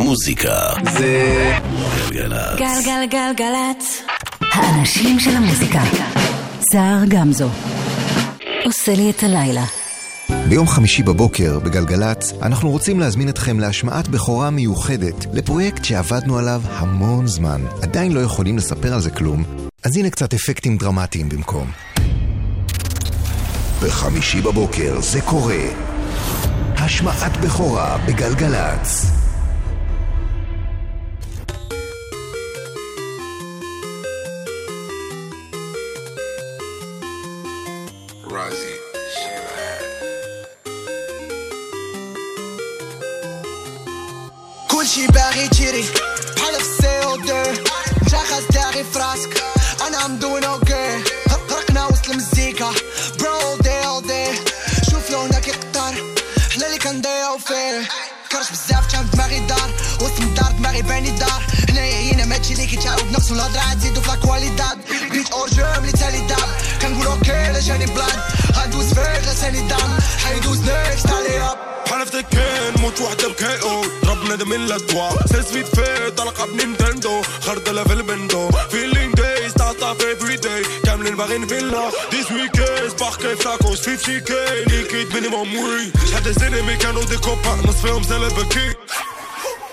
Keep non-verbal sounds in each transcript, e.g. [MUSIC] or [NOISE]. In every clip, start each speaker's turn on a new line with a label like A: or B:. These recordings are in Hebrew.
A: מוזיקה זה גלגלצ.
B: גלגלגלגלצ. האנשים של המוזיקה. סער גמזו. עושה לי את הלילה.
C: ביום חמישי בבוקר, בגלגלצ, אנחנו רוצים להזמין אתכם להשמעת בכורה מיוחדת לפרויקט שעבדנו עליו המון זמן. עדיין לא יכולים לספר על זה כלום, אז הנה קצת אפקטים דרמטיים במקום. בחמישי בבוקר זה קורה. השמעת בכורה בגלגלצ.
D: ناقص ولا دراع تزيدو في كواليداد بيت اورجوم لي تالي داب كنقول أوكي لا جاني بلان غندوز فيك لا تاني دام حيدوز نيكس تالي اب
E: بحال في كان موت وحده بكاي أو ضرب دم لا توا سيس فيت فيت رقب نينتندو خردله في البندو فيلينغ دايز تعطى في افري داي كاملين باغين فيلا ديس ويكاز باركاي فلاكوس 50 كاي ليكيد مينيموم وي شحال الزينمي كانوا دي كوبا نص فيهم سالبكي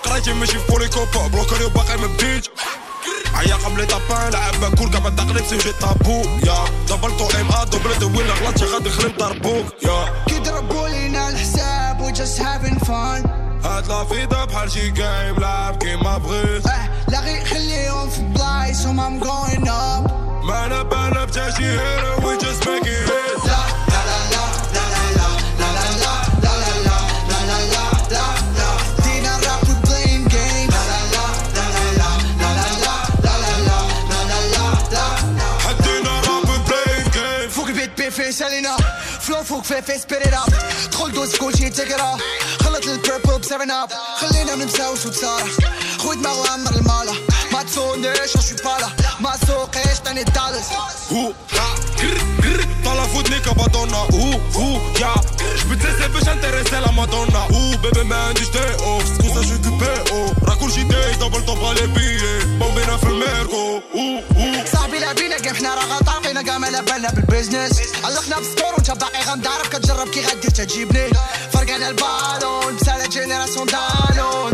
E: قرايتي ماشي في بولي كوبا بلوكر باقي ما قبل طابان لعب باكول قبل تقلب سوجي طابو يا دبلتو إم ا دبلت وين غلطتي غادي خلم طربوك يا.
D: كي ضربوا لينا الحساب we just having fun.
E: هاد لا فيدا بحال شي جيم لعب كيما بغيت.
D: أه لا غير خليهم في بلايصهم I'm going up.
E: ما انا بانا بتا شي هيرو وي جاست ميك ات
D: شالينا فلو فوق فيفي سبيريت اب دخل دوز كلشي تيك ات اب خلط البيربل ب 7 اب خلينا ما ننساوش وتصارح خويا دماغ عمر المالا pas de sonneuse, je suis pas là. Ma
E: soquée, je t'en ai dallas. Ouh, ha, dans la foot, nique Madonna. Ouh, ouh, ya. Je te laisser, peu j'intéressais la Madonna. Ouh, bébé, man, dis j't'ai off. Scusa, je suis occupé, oh. Raccourci des, double temps, pas les billets. Bombina, fait le mergo. Ouh, ouh.
D: صاحبي لاعبين قام حنا راه غطاقينا قام على بالنا بالبيزنس علقنا بالسكور وانت باقي غنضارب كتجرب كي غدير تجيبني فرقعنا البالون بسالة جينيراسيون دالون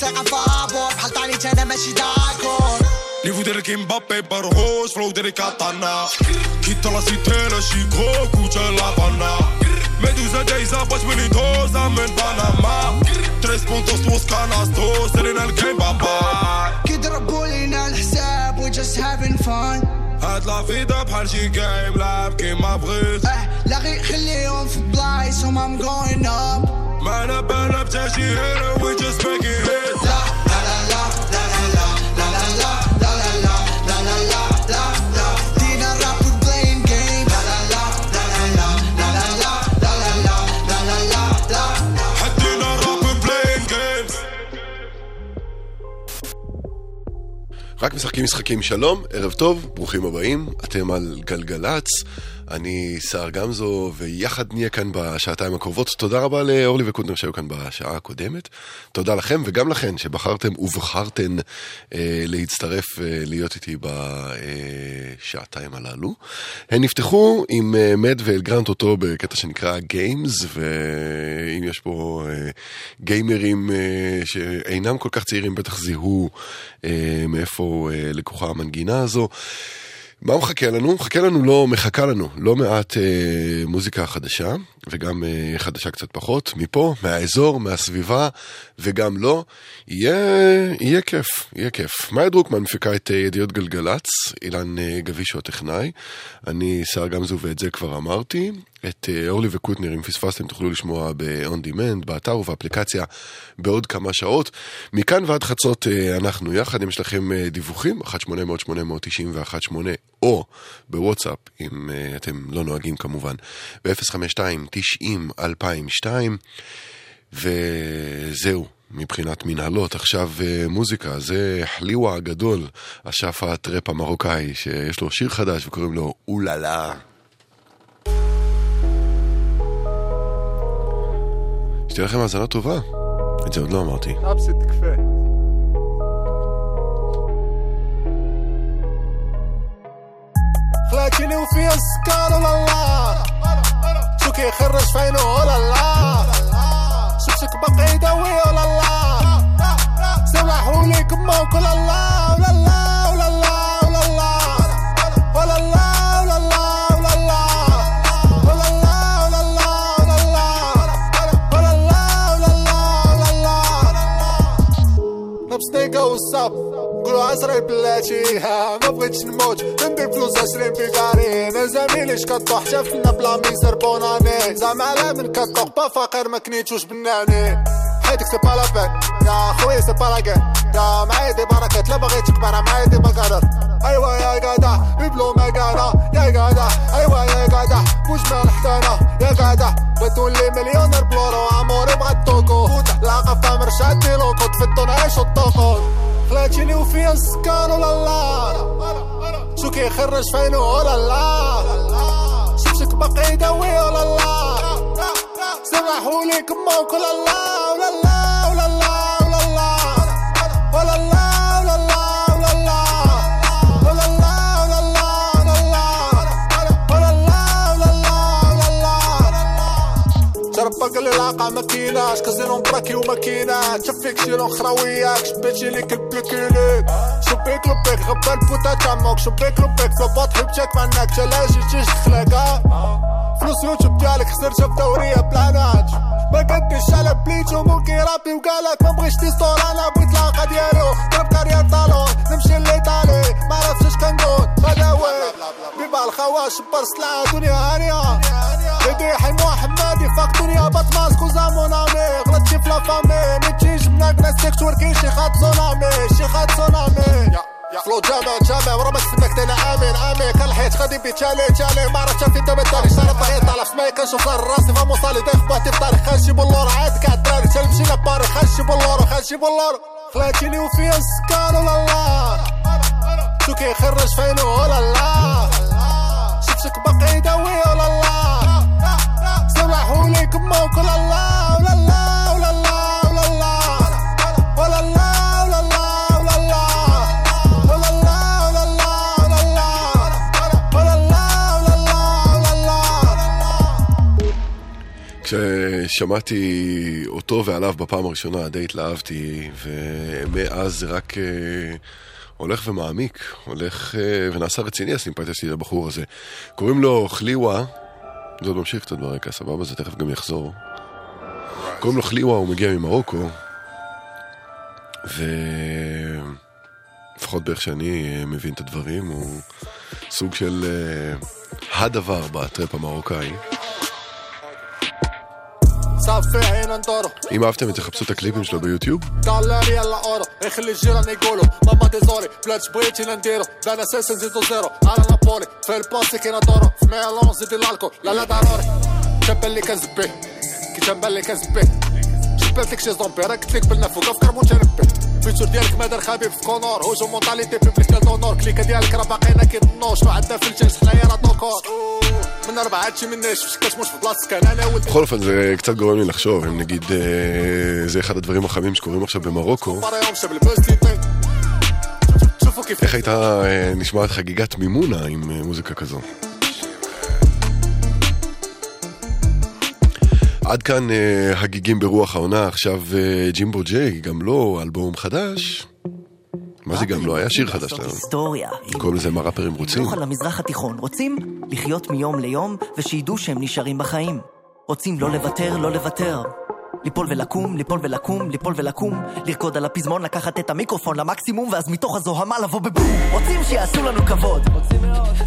D: ساقع فابور بحال طانيت أنا ماشي داكور
E: نيفو ديرك مبابي برهوش فلو ديرك عطانا كي طلا سيتينا شيكوك وتلا بانا ميدوزا دايزا باش مني دوزا من باناما تريس بونتوس توس كاناس دوس سرينا الكيم
D: كي ضربو لينا الحساب وي جاست هافين فان
E: هاد لا فيدا بحال شي جايم لعب كيما بغيت
D: آه لا غير خليهم في بلايصهم ام جوين اب Man up
E: and up till she hit her, we just make it
D: hit. La la la la la la la la la la la la la la la la la. Tina rap with playing game. La la la la la la la la la la la la la la
E: la la. Tina rap with playing games.
F: רק משחקים משחקים שלום, ערב טוב, ברוכים הבאים, אתם על גלגלצ. אני סער גמזו, ויחד נהיה כאן בשעתיים הקרובות. תודה רבה לאורלי וקוטנר שהיו כאן בשעה הקודמת. תודה לכם וגם לכן שבחרתם ובחרתן אה, להצטרף, אה, להיות איתי בשעתיים הללו. הן נפתחו עם אה, מד ואלגרנט אותו בקטע שנקרא גיימס, ואם יש פה אה, גיימרים אה, שאינם כל כך צעירים, בטח זיהו אה, מאיפה אה, לקוחה המנגינה הזו. מה מחכה לנו? מחכה לנו לא, מחכה לנו לא מעט אה, מוזיקה חדשה, וגם אה, חדשה קצת פחות, מפה, מהאזור, מהסביבה, וגם לא, יהיה, יהיה כיף, יהיה כיף. מאיה דרוקמן מפיקה את אה, ידיעות גלגלצ, אילן אה, גבישו הטכנאי, אני שר גמזו ואת זה כבר אמרתי. את אה, אורלי וקוטנר, אם פספסתם תוכלו לשמוע ב-on demand, באתר ובאפליקציה בעוד כמה שעות. מכאן ועד חצות אה, אנחנו יחד, אם יש לכם אה, דיווחים, 1-800-890-118 או בוואטסאפ, אם אתם לא נוהגים כמובן, ב-052-90-2002 וזהו. מבחינת מנהלות, עכשיו מוזיקה, זה חליווה הגדול, אשף הטראפ המרוקאי, שיש לו שיר חדש וקוראים לו אוללה. שתהיה לכם האזנה טובה. את זה עוד לא אמרתי.
G: אבסט תקפה. خلاتيني وفيها السكر ولا لا شو كيخرج فينو ولا لا شفتك باقي يداوي ولا لا سمحولي كما وكل لا ولا لا ولا لا لابس نيكا والصاب قولوا عسري بلاتي ها ما بغيتش نموت ندير فلوس عشرين بيكاري أنا زميلي شكطو حتى بلا ميسر بوناني زعما على من كطوح فقير ما كنيتوش بناني حياتك سي با لا بين يا خويا سي با لا كين يا معايا دي بركات لا بغيت تكبر معايا دي ما قادر ايوا يا قادا يبلو ما قادا يا قادا ايوا يا قادا مجمل حتانا يا قادا بغيت نولي مليونير بلورو عموري بغات توكو. لا قفا مرشاتي لوكو تفدو نعيشو الطوقو خلاتيني وفيا السكر ولا لا؟ شو كيخرج فينو ولا لا؟ شفتك باقي يداوي ولا لا؟ سمحوا لي كما وكل الله ولا الله ولا الله ولا الله جربك العلاقة ما كيناش كازينو مبراكي وما كيناش. شفيك شيلون خراوياك شبيتي ليك البلوكيليك شبيك لبيك غبال بوتا تاموك. شبيك لبيك فلوبات حبتك معناك. تلاجي تيش تخلقها فلوس يوتيوب ديالك خسرتها في دورية بلانات ما قدش على بليتو ممكن رابي وقالك ما بغيش تيستور أنا بغيت لاقة ديالو. ضرب كارير طالون نمشي ليطالي ما عرفتش كنقول غداوي بيبا الخواش برسلان دنيا هانية. ايدي حيمو حمادي فاق دنيا هبط ماسكو زامون امي غلطتي في لافامي ميتي جبنا بلا تيك كاين شي خاط تسونامي شي خاط صونامي فلو جامع جامع ورا ما تسناك تانا امين امين كنحيت غادي بي تالي تالي ما عرفتش فين دابا التاريخ شاري طريق طالع في ماي كنشوف صار راسي فامو صالي ضيف باتي في طريق خنجيبو بلور عاد كاع الدراري تنمشي لباري خنجيبو بلور خنجيبو بلور خلاتيني وفيا السكان ولا لا شو كيخرج فينو ولا لا شفتك باقي داوي ولا لا سمحولي كما وكل لا ولا لا ولا لا ولا لا ولا لا ولا لا ولا لا ولا لا ولا لا ولا لا ولا لا ولا لا ولا لا
F: כששמעתי אותו ועליו בפעם הראשונה די התלהבתי, ומאז זה רק אה, הולך ומעמיק, הולך אה, ונעשה רציני הסימפתיה שלי לבחור הזה. קוראים לו חליווה, זה עוד ממשיך קצת ברקע, סבבה? זה תכף גם יחזור. קוראים לו חליווה, הוא מגיע ממרוקו, ולפחות באיך שאני מבין את הדברים, הוא סוג של אה, הדבר בטראפ המרוקאי. אם אהבתם תחפשו את הקליפים שלו ביוטיוב.
G: كتبان لي كنزبي جبالتك شي زومبي راه قلت لك بالنا فوق افكر متنبه فيتور ديالك ما دار خبيب في كونور هجوم مونتاليتي بيبليك ديال دونور كليكا ديالك راه باقينا كيضنو شنو عندنا في الجنس حنايا راه دوكور من اربعه هادشي مناش فشكاش مش في بلاصتك انا انا ولد
F: בכל אופן, זה קצת גורם לי לחשוב, אם נגיד, אה, זה אחד הדברים החמים שקורים עכשיו במרוקו,
G: مرة يوم شاب البوز تيتين شوفوا كيف
F: איך הייתה אה, נשמעת חגיגת מימונה עם אה, מוזיקה כזו. עד כאן אה, הגיגים ברוח העונה, עכשיו אה, ג'ימבו ג'יי, גם לו אלבום חדש. מה זה גם לא? היה שיר חדש לנו.
H: היסטוריה.
F: קוראים לזה מה ראפרים רוצים.
H: נוכל למזרח התיכון. רוצים לחיות מיום ליום, ושידעו שהם נשארים בחיים. רוצים לא לוותר, לא לוותר. ליפול ולקום, ליפול ולקום, ליפול ולקום, לרקוד על הפזמון, לקחת את המיקרופון למקסימום, ואז מתוך הזוהמה לבוא בבום. רוצים שיעשו לנו כבוד.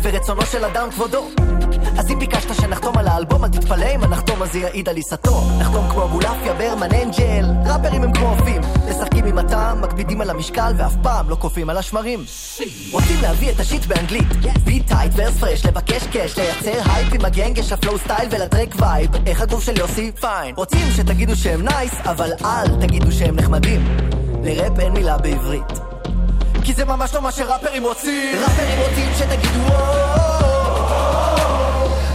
H: ורצונו של אדם כבודו. אז אם ביקשת שנחתום על האלבום, אל תתפלא אם הנחתום הזה יעיד על עיסתו. נחתום כמו אבולעפיה, ברמן, אנג'ל, ראפרים הם כמו אופים. משחקים עם הטעם, מקפידים על המשקל, ואף פעם לא קופאים על השמרים. רוצים להביא את ה shit באנגלית. beat tight, verse fresh, לבקש cash, לייצר הייפ עם ה gang, שה flow style ול track vibe. איך הגוף של יוסי? פיין. רוצים שתגידו שהם nice, אבל אל תגידו שהם נחמדים. לראפ אין מילה בעברית. כי זה ממש לא מה שראפרים רוצים. ראפרים רוצים שתגידו וואו.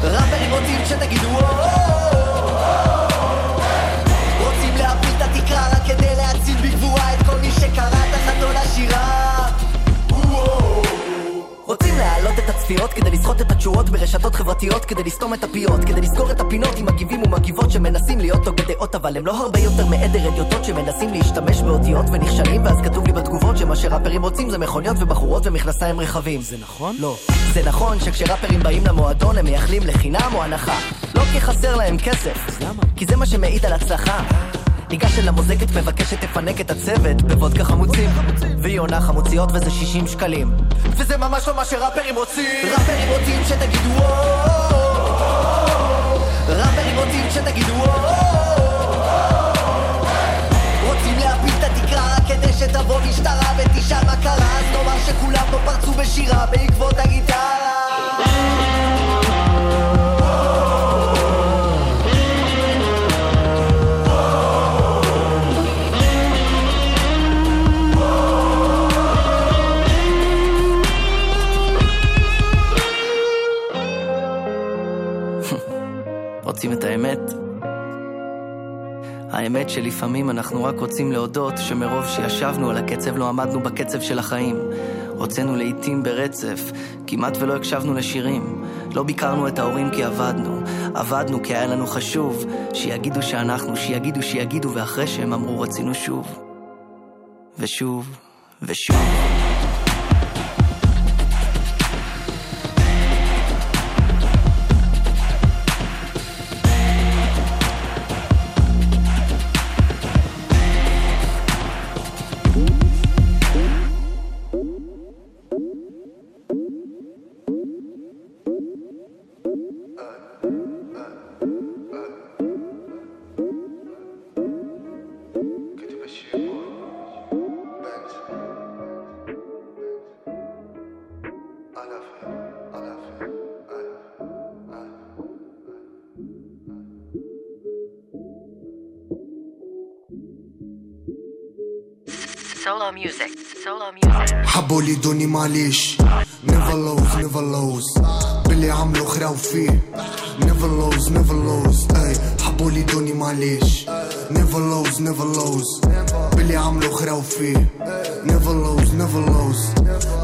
H: ראפרים רוצים שתגידו וואו. הצפיות כדי לסחוט את התשורות ברשתות חברתיות כדי לסתום את הפיות כדי לסגור את הפינות עם מגיבים ומגיבות שמנסים להיות הוגי דעות אבל הם לא הרבה יותר מעדר אדיוטות שמנסים להשתמש באותיות ונכשלים ואז כתוב לי בתגובות שמה שראפרים רוצים זה מכוניות ובחורות ומכנסיים רחבים
I: זה נכון?
H: לא. זה נכון שכשראפרים באים למועדון הם מייחלים לחינם או הנחה לא כי חסר להם כסף
I: אז למה?
H: כי זה מה שמעיד על הצלחה ניגשת למוזגת, מבקשת תפנק את הצוות בוודקה חמוצים עונה חמוציות וזה 60 שקלים. וזה ממש לא מה שראפרים רוצים. ראפרים רוצים שתגידו וואו ראפרים רוצים שתגידו רוצים להפיל את התקרה כדי שתבוא משטרה ותשאל מה קרה. אז נאמר שכולם פה פרצו בשירה בעקבות הגיטרה רוצים את האמת? האמת שלפעמים אנחנו רק רוצים להודות שמרוב שישבנו על הקצב לא עמדנו בקצב של החיים. הוצאנו לעיתים ברצף, כמעט ולא הקשבנו לשירים. לא ביקרנו את ההורים כי עבדנו, עבדנו כי היה לנו חשוב, שיגידו שאנחנו, שיגידו שיגידו, ואחרי שהם אמרו רצינו שוב. ושוב, ושוב.
J: music. Solo music.
K: حبوا لي دوني معليش نيفر لوز نيفر لوز باللي عملوا خراو فيه نيفر لوز نيفر لوز اي حبوا لي دوني معليش. نيفر لوز نيفر لوز باللي عملوا خراو فيه نيفر لوز نيفر لوز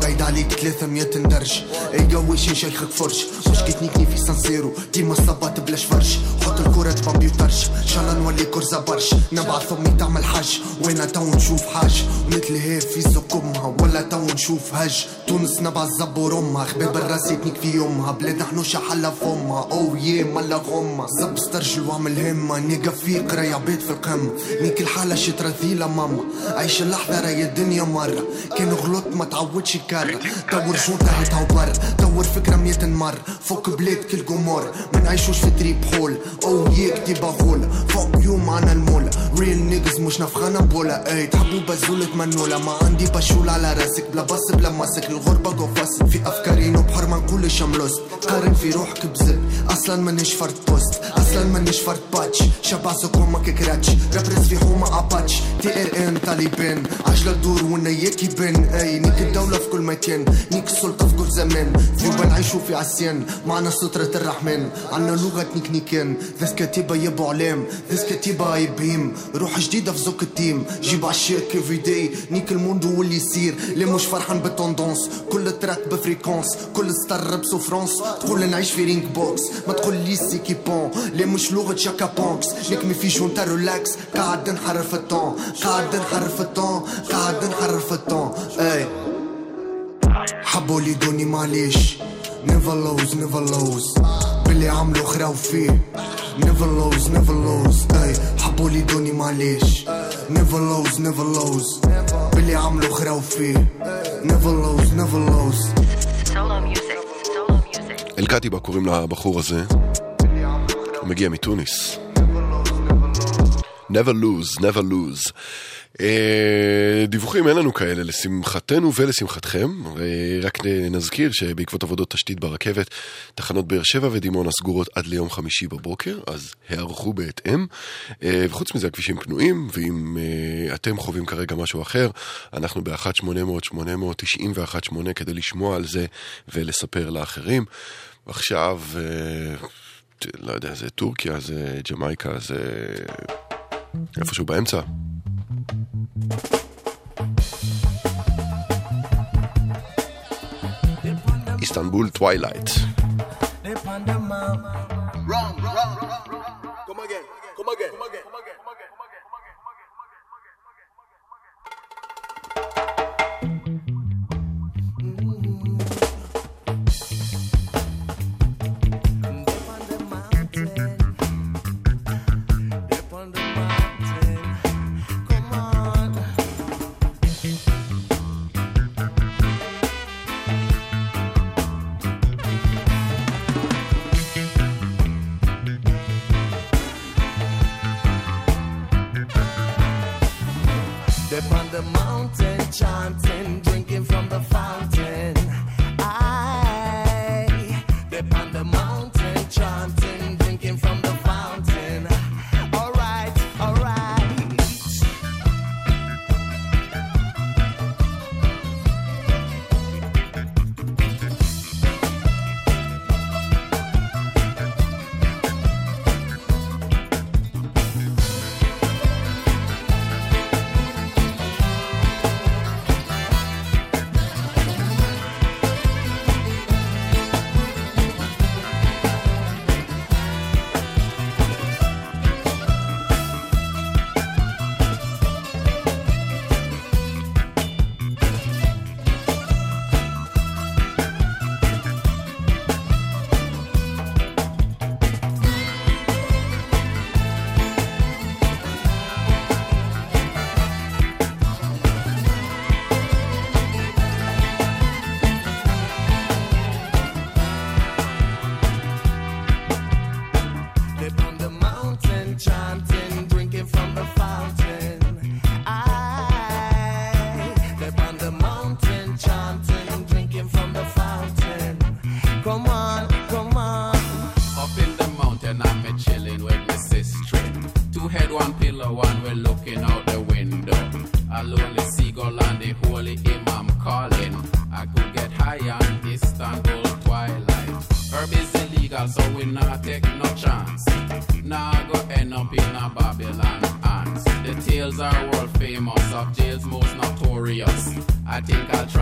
K: بعيد عليك 300 درج اي وش شيخك فرش مش كتنيكني في سانسيرو. ديما صبات بلاش فرش حط الكرة بامبيوترش إن شاء الله نولي كرزة برش نبعث أمي تعمل حج وأنا تو نشوف حاج. مثل هي في سكمها ولا تو نشوف هج. تونس نبع الزبور أمها خباب الرأس يتنيك في يومها. بلاد نحن شحلة فمها. أو يه ملا غمة. زب استرجل واعمل همة نيقا في قراية عبيد في القمة. نيك الحالة شت رذيلة ماما. عيش اللحظة راهي الدنيا مرة. كان غلط ما تعودش كرة دور جونتا هيتها وبر دور فكرة مية مر فوق بلاد كل جمهور ما نعيشوش في تريب حول. أو يه كتيبة غول فوق يوم معنا المول. ريل نيجز مش نفخانة بولا. أي تحبوا بزولة منولة ما عندي بشول على راسك. بلا بص بلا ماسك. الغربة جو في أفكاري وبحر ما نقول شملوست قارن في روحك بزب. أصلا مانيش فرد بوست أصلا مانيش فرد باتش شباسك ومك كراتش رابرز في حومة اباتش تي ار ان طالبان عجلة تدور ونياك يبان أي نيك الدولة في كل مكان نيك السلطة في كل زمان ذيوبا نعيشوا في عصيان. معنا سترة الرحمن. عنا لغة نيكنيكان ذس كتيبة يبو علام ذس كتيبة يبهيم. روح جديدة في زوك التيم. جيب عشاك افري داي نيك الموندو واللي يصير. اللي مش فرحان بالتوندونس كل تراك بفريكونس كل ستار بسوفرونس تقول نعيش في رينج بوكس. ما تقول لي سيكي بون. اللي مش لغة شاكا بونكس. نكمي في جونتا ريلاكس. قاعد نحرف الطون. قاعد نحرف الطون. قاعد نحرف الطون. أي. حبوا لي دوني معليش. نيفر لوز نيفر لوز باللي عملوا خراو فيه نيفر لوز نيفر لوز أي. حبوا لي دوني معليش. نيفر لوز نيفر لوز باللي عملوا خراو فيه never
J: lose, never lose. אל
F: קטיבה קוראים לבחור הזה, הוא מגיע מתוניס. never lose, never lose. אה, דיווחים אין לנו כאלה לשמחתנו ולשמחתכם, אה, רק נזכיר שבעקבות עבודות תשתית ברכבת, תחנות באר שבע ודימונה סגורות עד ליום חמישי בבוקר, אז הערכו בהתאם. אה, וחוץ מזה הכבישים פנויים, ואם אתם חווים כרגע משהו אחר, אנחנו ב-1-800-891-8 כדי לשמוע על זה ולספר לאחרים. עכשיו, לא יודע, זה טורקיה, זה ג'מייקה, זה איפשהו באמצע.
L: Istanbul Twilight. Wrong, wrong, wrong.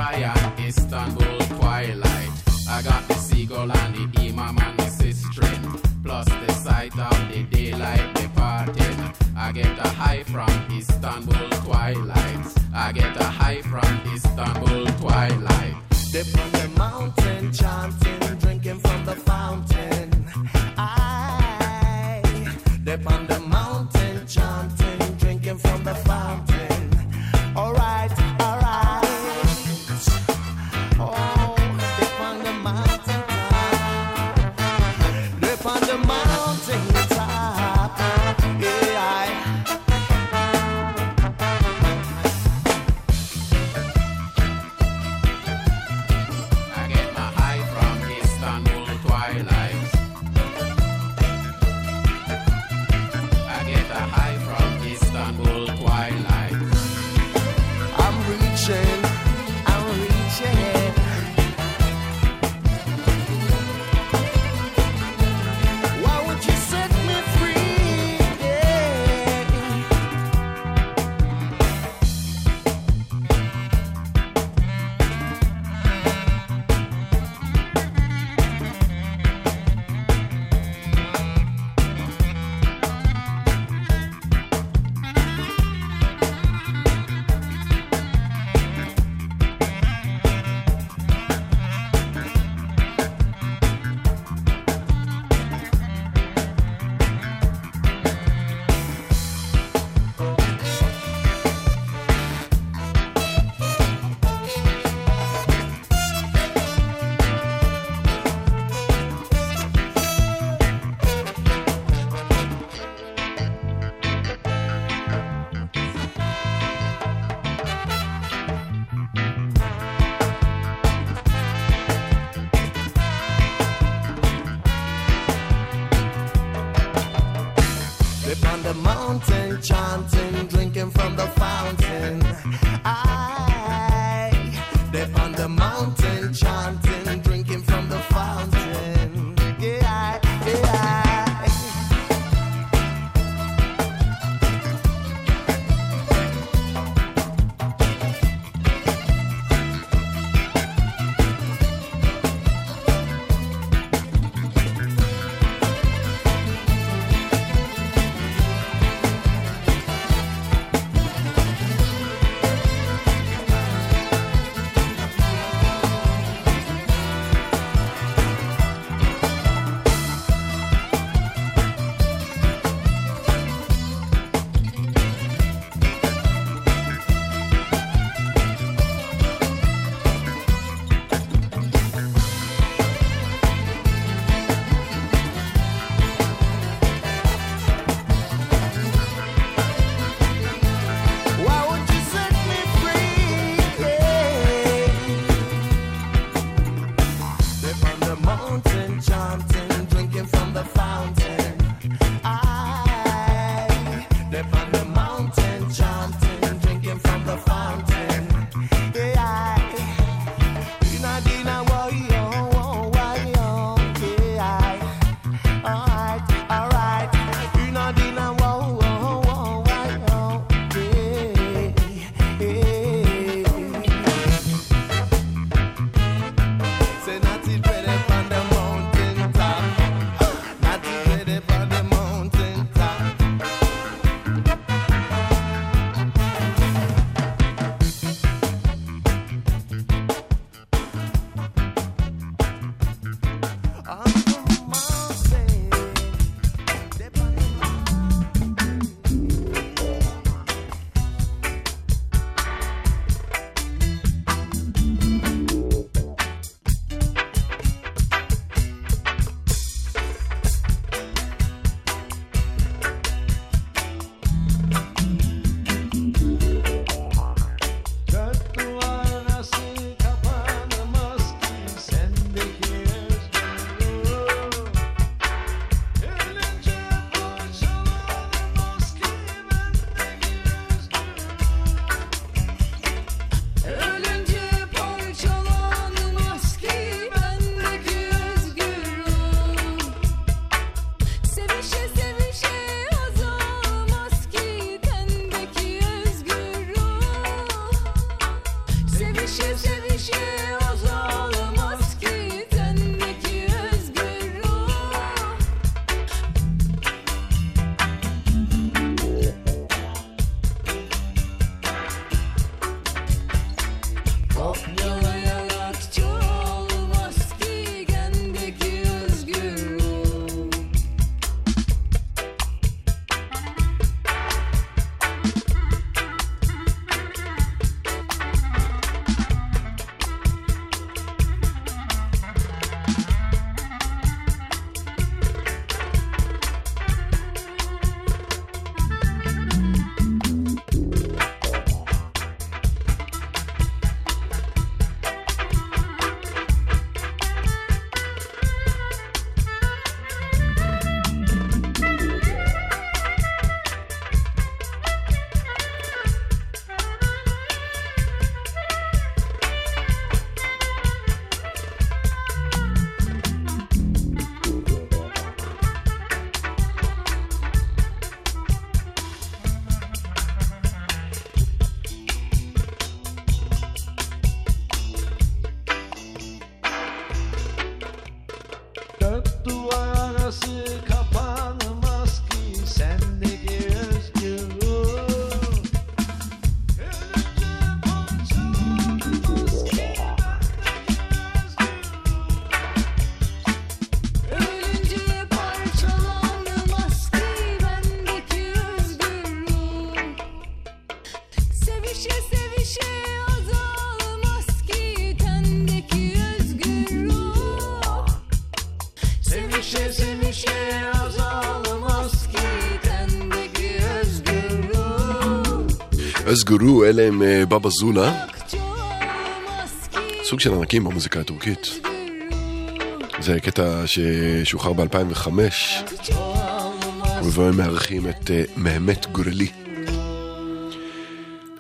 L: Istanbul twilight. I got the seagull and the imam and the sistren. Plus the sight of the daylight departing. I get a high from Istanbul twilight. I get a high from Istanbul twilight.
I: Dip on the mountain, chanting, drinking from the fountain. I dip on
F: גורו, אלה הם אה, בבא זולה. סוג של ענקים במוזיקה הטורקית. זה קטע ששוחרר ב-2005, ובו הם מארחים את אה, מהמת גורלי.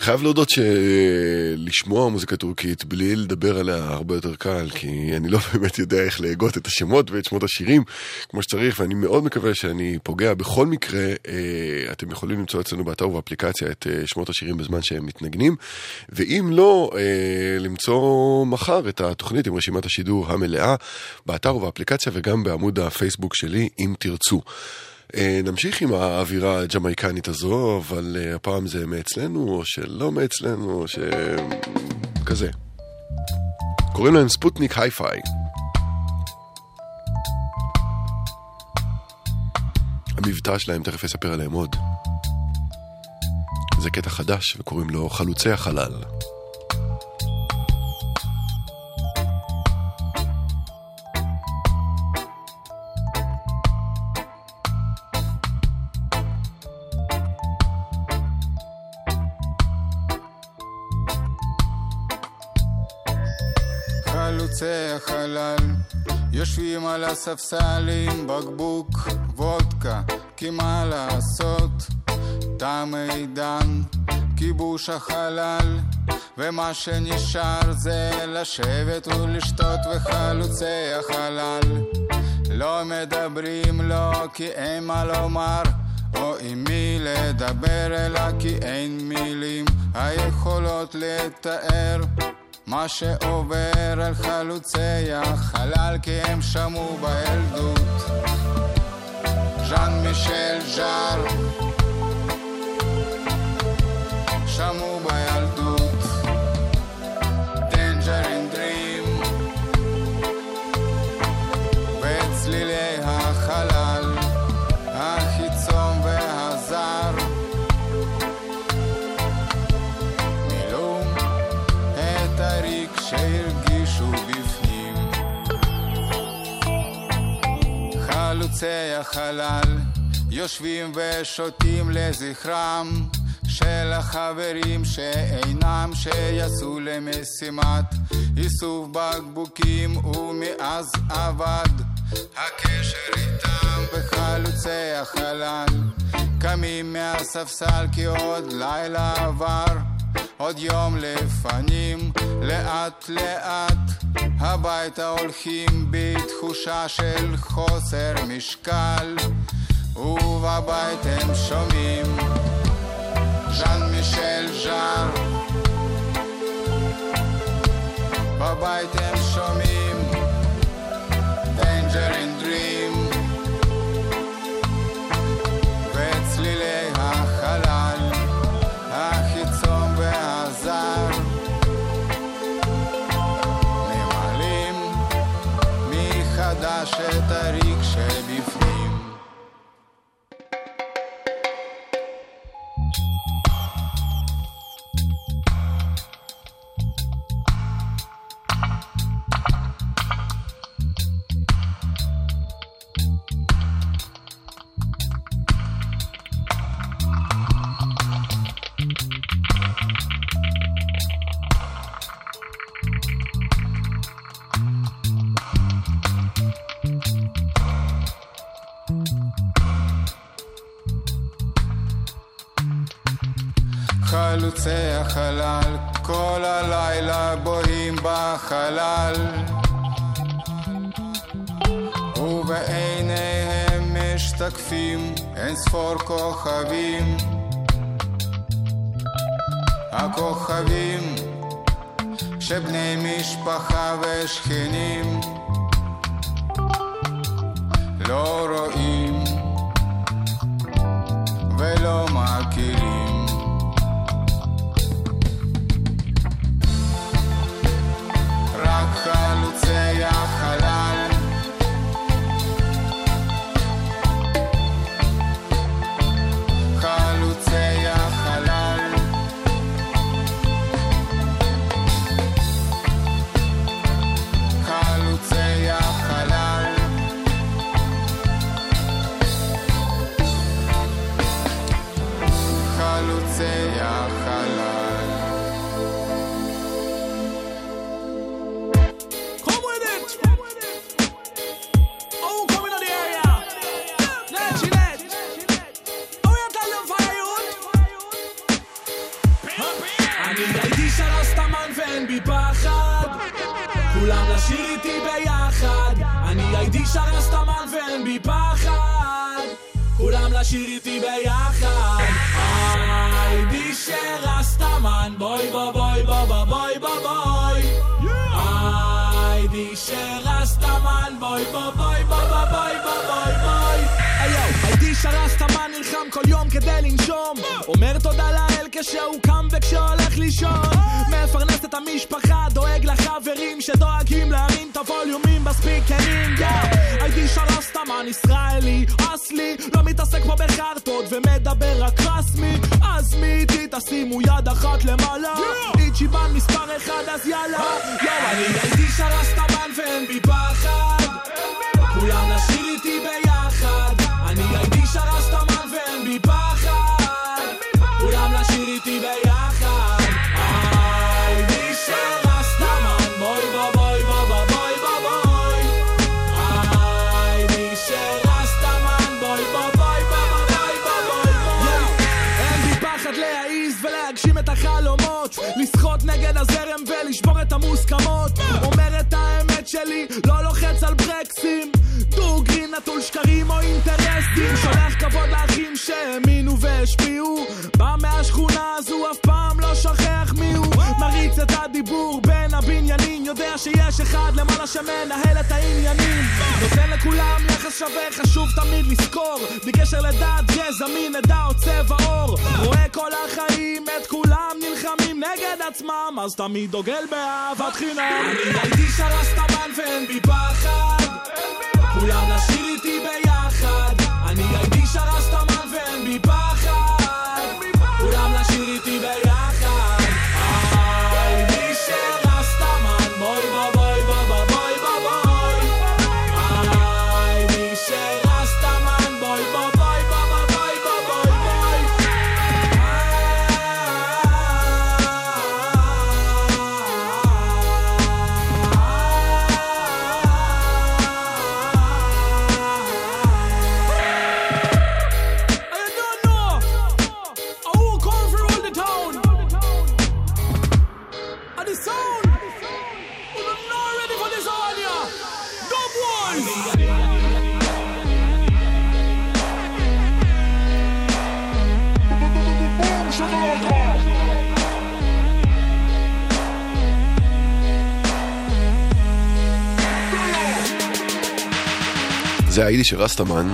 F: חייב להודות שלשמוע מוזיקה טורקית בלי לדבר עליה הרבה יותר קל, כי אני לא [LAUGHS] באמת יודע איך להגות את השמות ואת שמות השירים כמו שצריך, ואני מאוד מקווה שאני פוגע. בכל מקרה, אה, אתם יכולים למצוא אצלנו באתר ובאפליקציה את אה, שמות השירים בזמן שהם מתנגנים, ואם לא, אה, למצוא מחר את התוכנית עם רשימת השידור המלאה באתר ובאפליקציה וגם בעמוד הפייסבוק שלי, אם תרצו. אה, נמשיך עם האווירה הג'מייקנית הזו, אבל אה, הפעם זה מאצלנו, או שלא מאצלנו, או ש... כזה. קוראים להם Sputnik Hi-Fi. המבטא שלהם, תכף אספר עליהם עוד. זה קטע חדש, וקוראים לו חלוצי החלל.
M: הספסל עם בקבוק וודקה כי מה לעשות? תם עידן כיבוש החלל ומה שנשאר זה לשבת ולשתות וחלוצי החלל. לא מדברים לא כי אין מה לומר או עם מי לדבר אלא כי אין מילים. היכולות לתאר מה שעובר על חלוצי החלל כי הם שמעו בילדות. ז'אן מישל ז'אר חלוצי החלל יושבים ושותים לזכרם של החברים שאינם שיצאו למשימת איסוף בקבוקים ומאז אבד הקשר איתם בחלוצי החלל. קמים מהספסל כי עוד לילה עבר עוד יום לפנים, לאט לאט הביתה הולכים בתחושה של חוסר משקל ובבית הם שומעים ז'אן מישל ז'אר. בבית הם שומעים משתקפים אין ספור כוכבים. הכוכבים שבני משפחה ושכנים לא רואים ולא מכירים
F: היידי של רסטמן,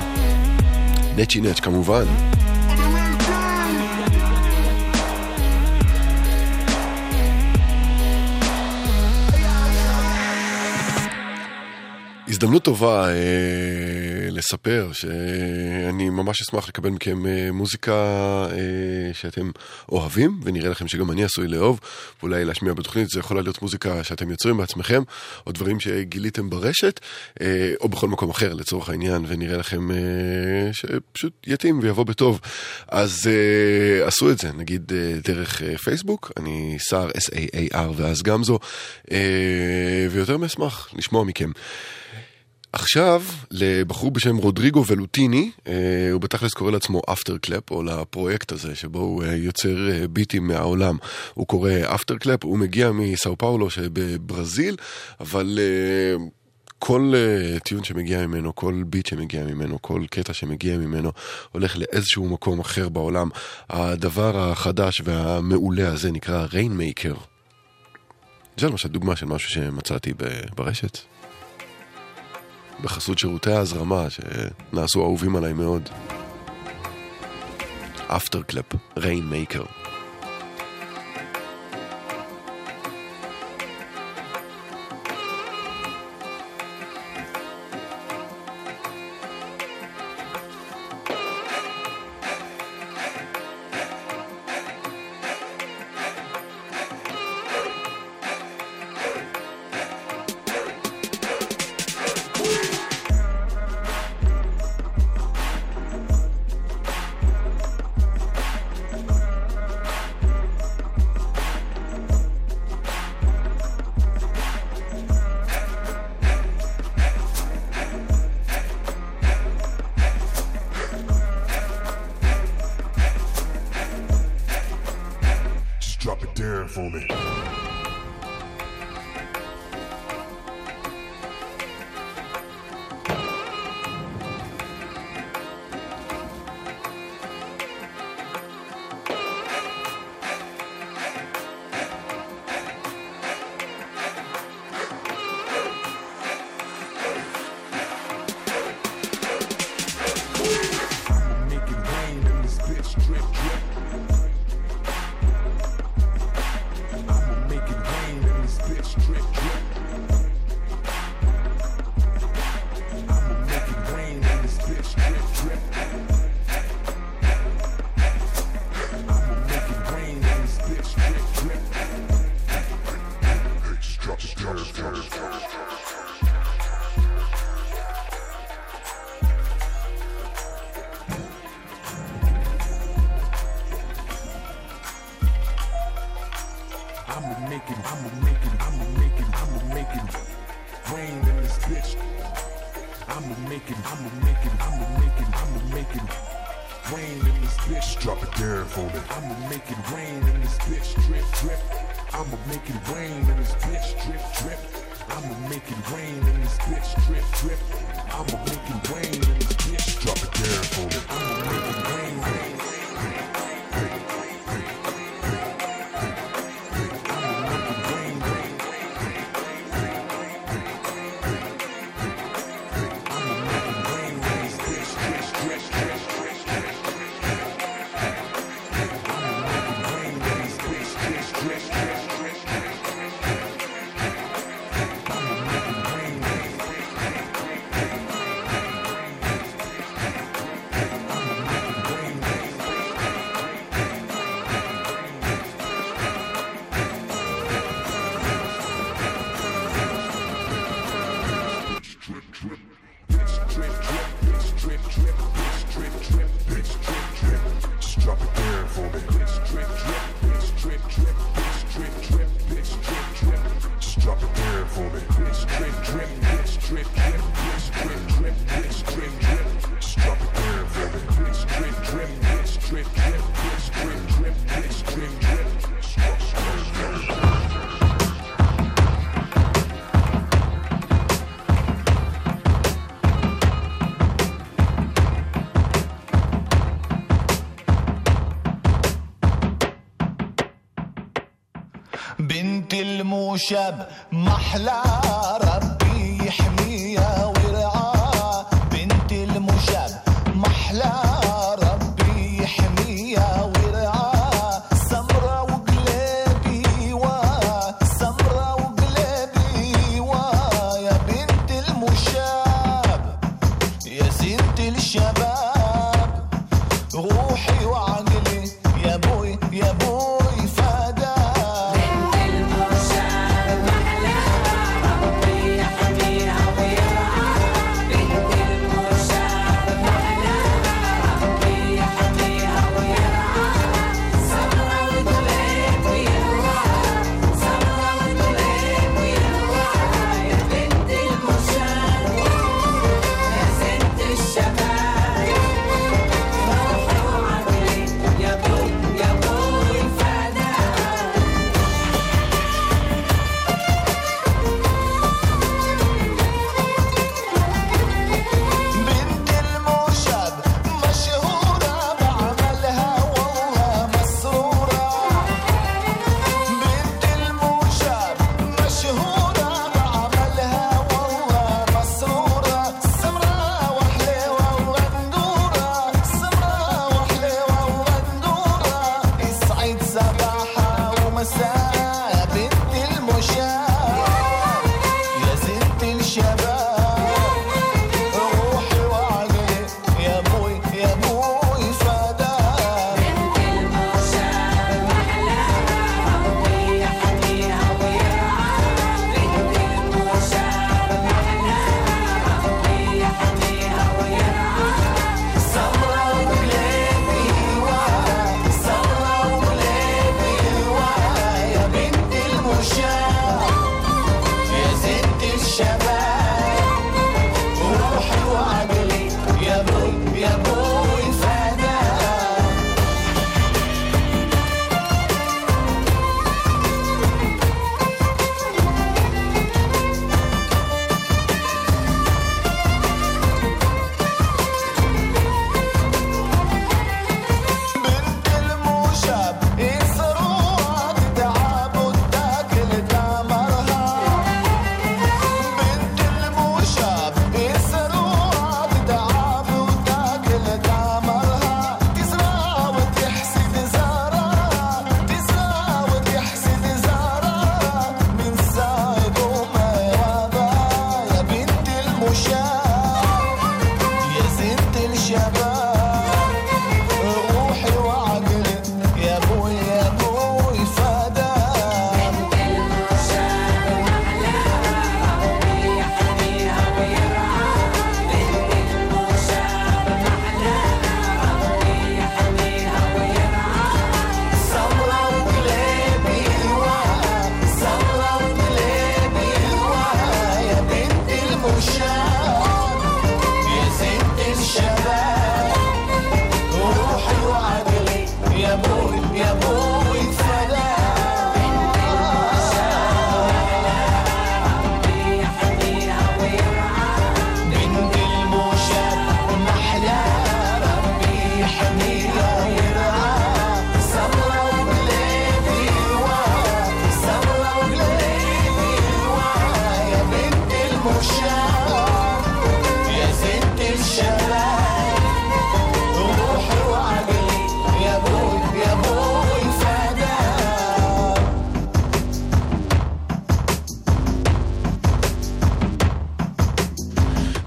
F: נצ'י נץ' כמובן. הזדמנות טובה אה, לספר שאני ממש אשמח לקבל מכם אה, מוזיקה אה, שאתם אוהבים, ונראה לכם שגם אני עשוי לאהוב, ואולי להשמיע בתוכנית, זה יכול להיות מוזיקה שאתם יוצרים בעצמכם, או דברים שגיליתם ברשת, אה, או בכל מקום אחר לצורך העניין, ונראה לכם שפשוט יתאים ויבוא בטוב. אז עשו את זה, נגיד דרך פייסבוק, אני סער, S-A-A-R ואז גמזו, ויותר מאשמח לשמוע מכם. עכשיו, לבחור בשם רודריגו ולוטיני, אה, הוא בתכלס קורא לעצמו Afterclapp, או לפרויקט הזה שבו הוא אה, יוצר אה, ביטים מהעולם. הוא קורא Afterclapp, הוא מגיע מסאו פאולו שבברזיל, אבל... כל אה, tune שמגיע ממנו, כל beat שמגיע ממנו, כל קטע שמגיע ממנו, הולך לאיזשהו מקום אחר בעולם. הדבר החדש והמעולה הזה נקרא Rainmaker. זה למשל דוגמה של משהו שמצאתי ברשת. בחסות שירותי ההזרמה, שנעשו אהובים עליי מאוד. אפטר קלאפ,
N: ריין מייקר. شاب محلاه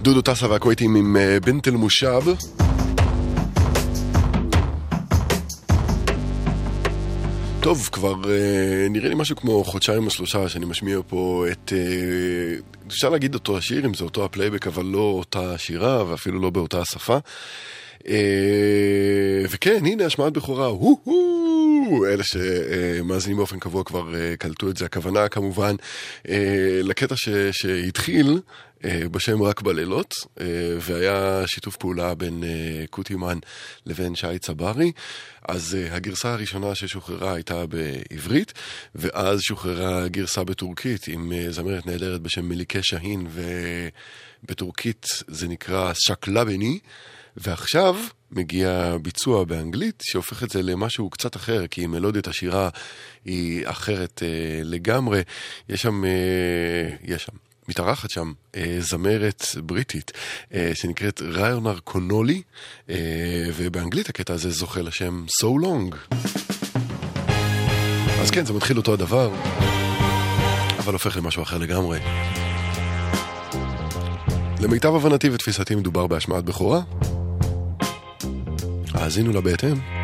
F: דודו טסה והכווייתים עם אה, בנט אל-מושב. טוב, כבר אה, נראה לי משהו כמו חודשיים או שלושה שאני משמיע פה את... אה, אפשר להגיד אותו השיר, אם זה אותו הפלייבק, אבל לא אותה שירה ואפילו לא באותה השפה. וכן, הנה השמעת בכורה, הו-הו! אלה שמאזינים באופן קבוע כבר קלטו את זה. הכוונה כמובן לקטע ש, שהתחיל בשם רק בלילות, אה, והיה שיתוף פעולה בין אה, קוטימן לבין שי צברי. אז אה, הגרסה הראשונה ששוחררה הייתה בעברית, ואז שוחררה גרסה בטורקית עם אה, זמרת נהדרת בשם מליקה שהין, ובטורקית זה נקרא שקלבני. ועכשיו מגיע ביצוע באנגלית שהופך את זה למשהו קצת אחר, כי מלודיית השירה היא אחרת אה, לגמרי. יש שם, אה, יש שם, מתארחת שם אה, זמרת בריטית אה, שנקראת ריונר קונולי, אה, ובאנגלית הקטע הזה זוכה לשם So Long. אז כן, זה מתחיל אותו הדבר, אבל הופך למשהו אחר לגמרי. למיטב הבנתי ותפיסתי מדובר בהשמעת בכורה. האזינו לה בהתאם.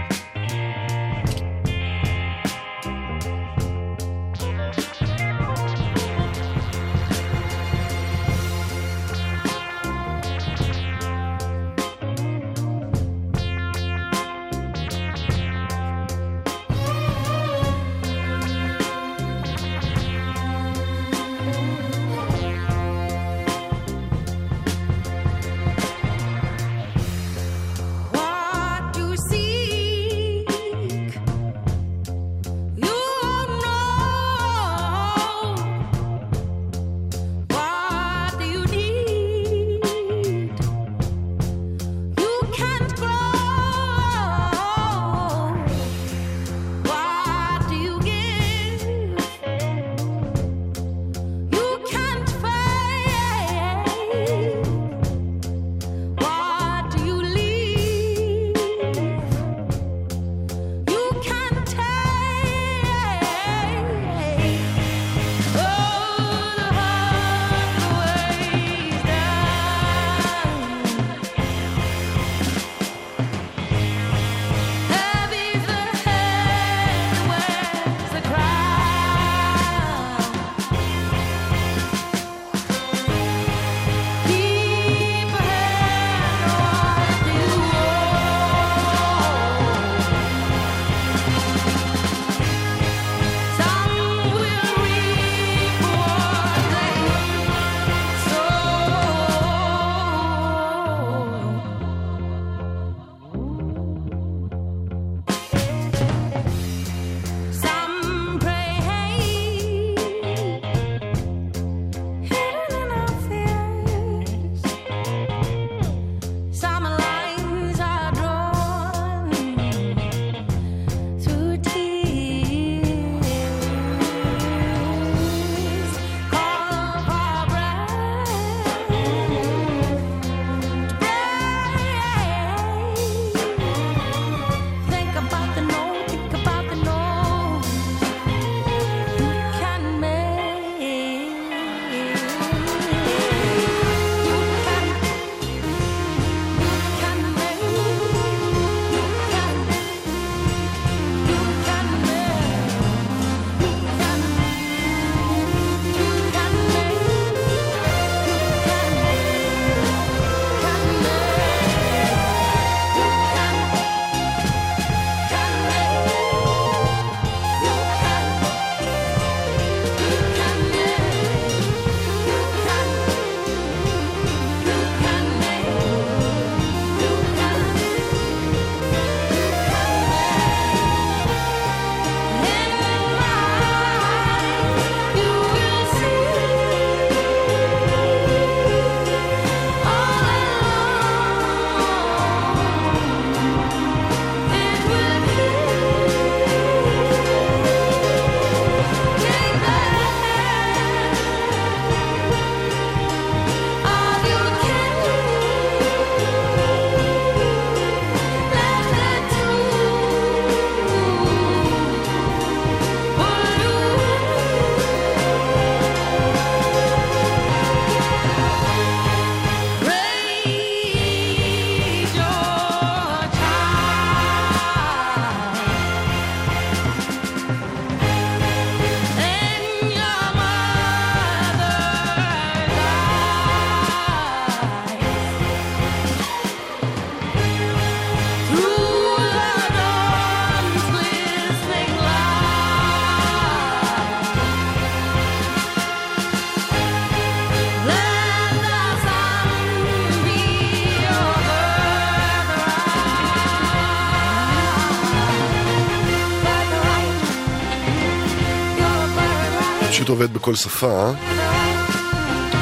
O: בכל שפה.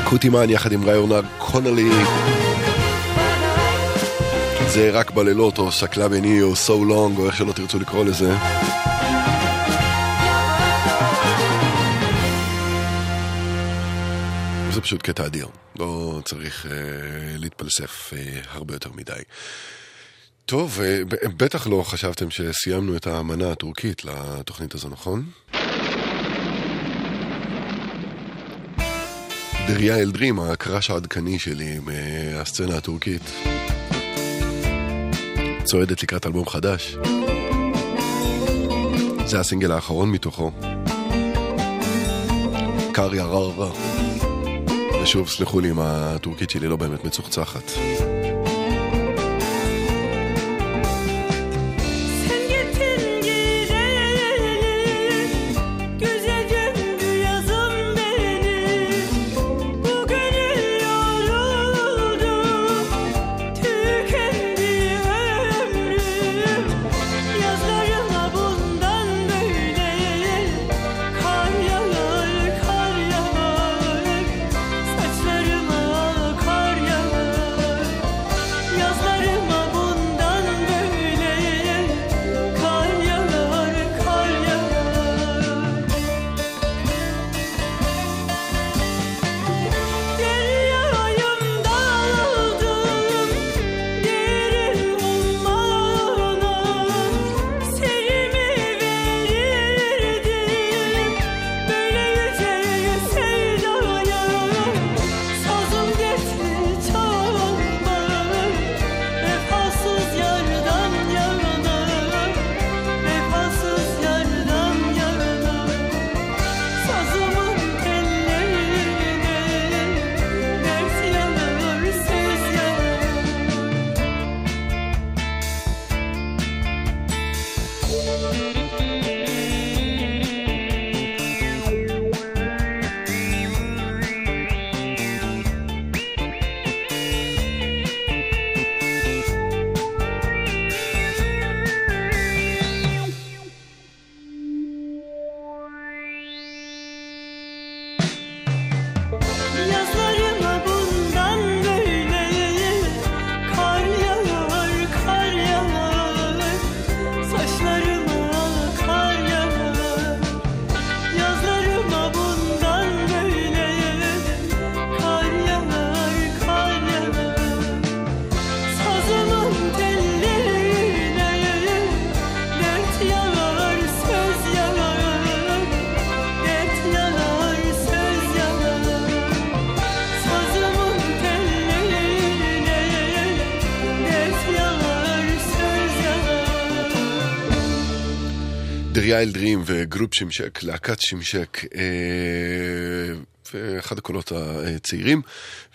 O: קוטימן יחד עם ראיונר קונלי. זה רק בלילות, או שקלה בני, או so long, או איך שלא תרצו לקרוא לזה. זה פשוט קטע אדיר, לא צריך אה, להתפלסף אה, הרבה יותר מדי. טוב, אה, בטח לא חשבתם שסיימנו את האמנה הטורקית לתוכנית הזו, נכון? דריה אלדרים, הקראש העדכני שלי מהסצנה הטורקית, צועדת לקראת אלבום חדש. זה הסינגל האחרון מתוכו. קר ירר. ושוב, סלחו לי אם הטורקית שלי לא באמת מצוחצחת. דריה אלדרים וגרופ שמשק, להקת שמשק, אה, ואחד הקולות הצעירים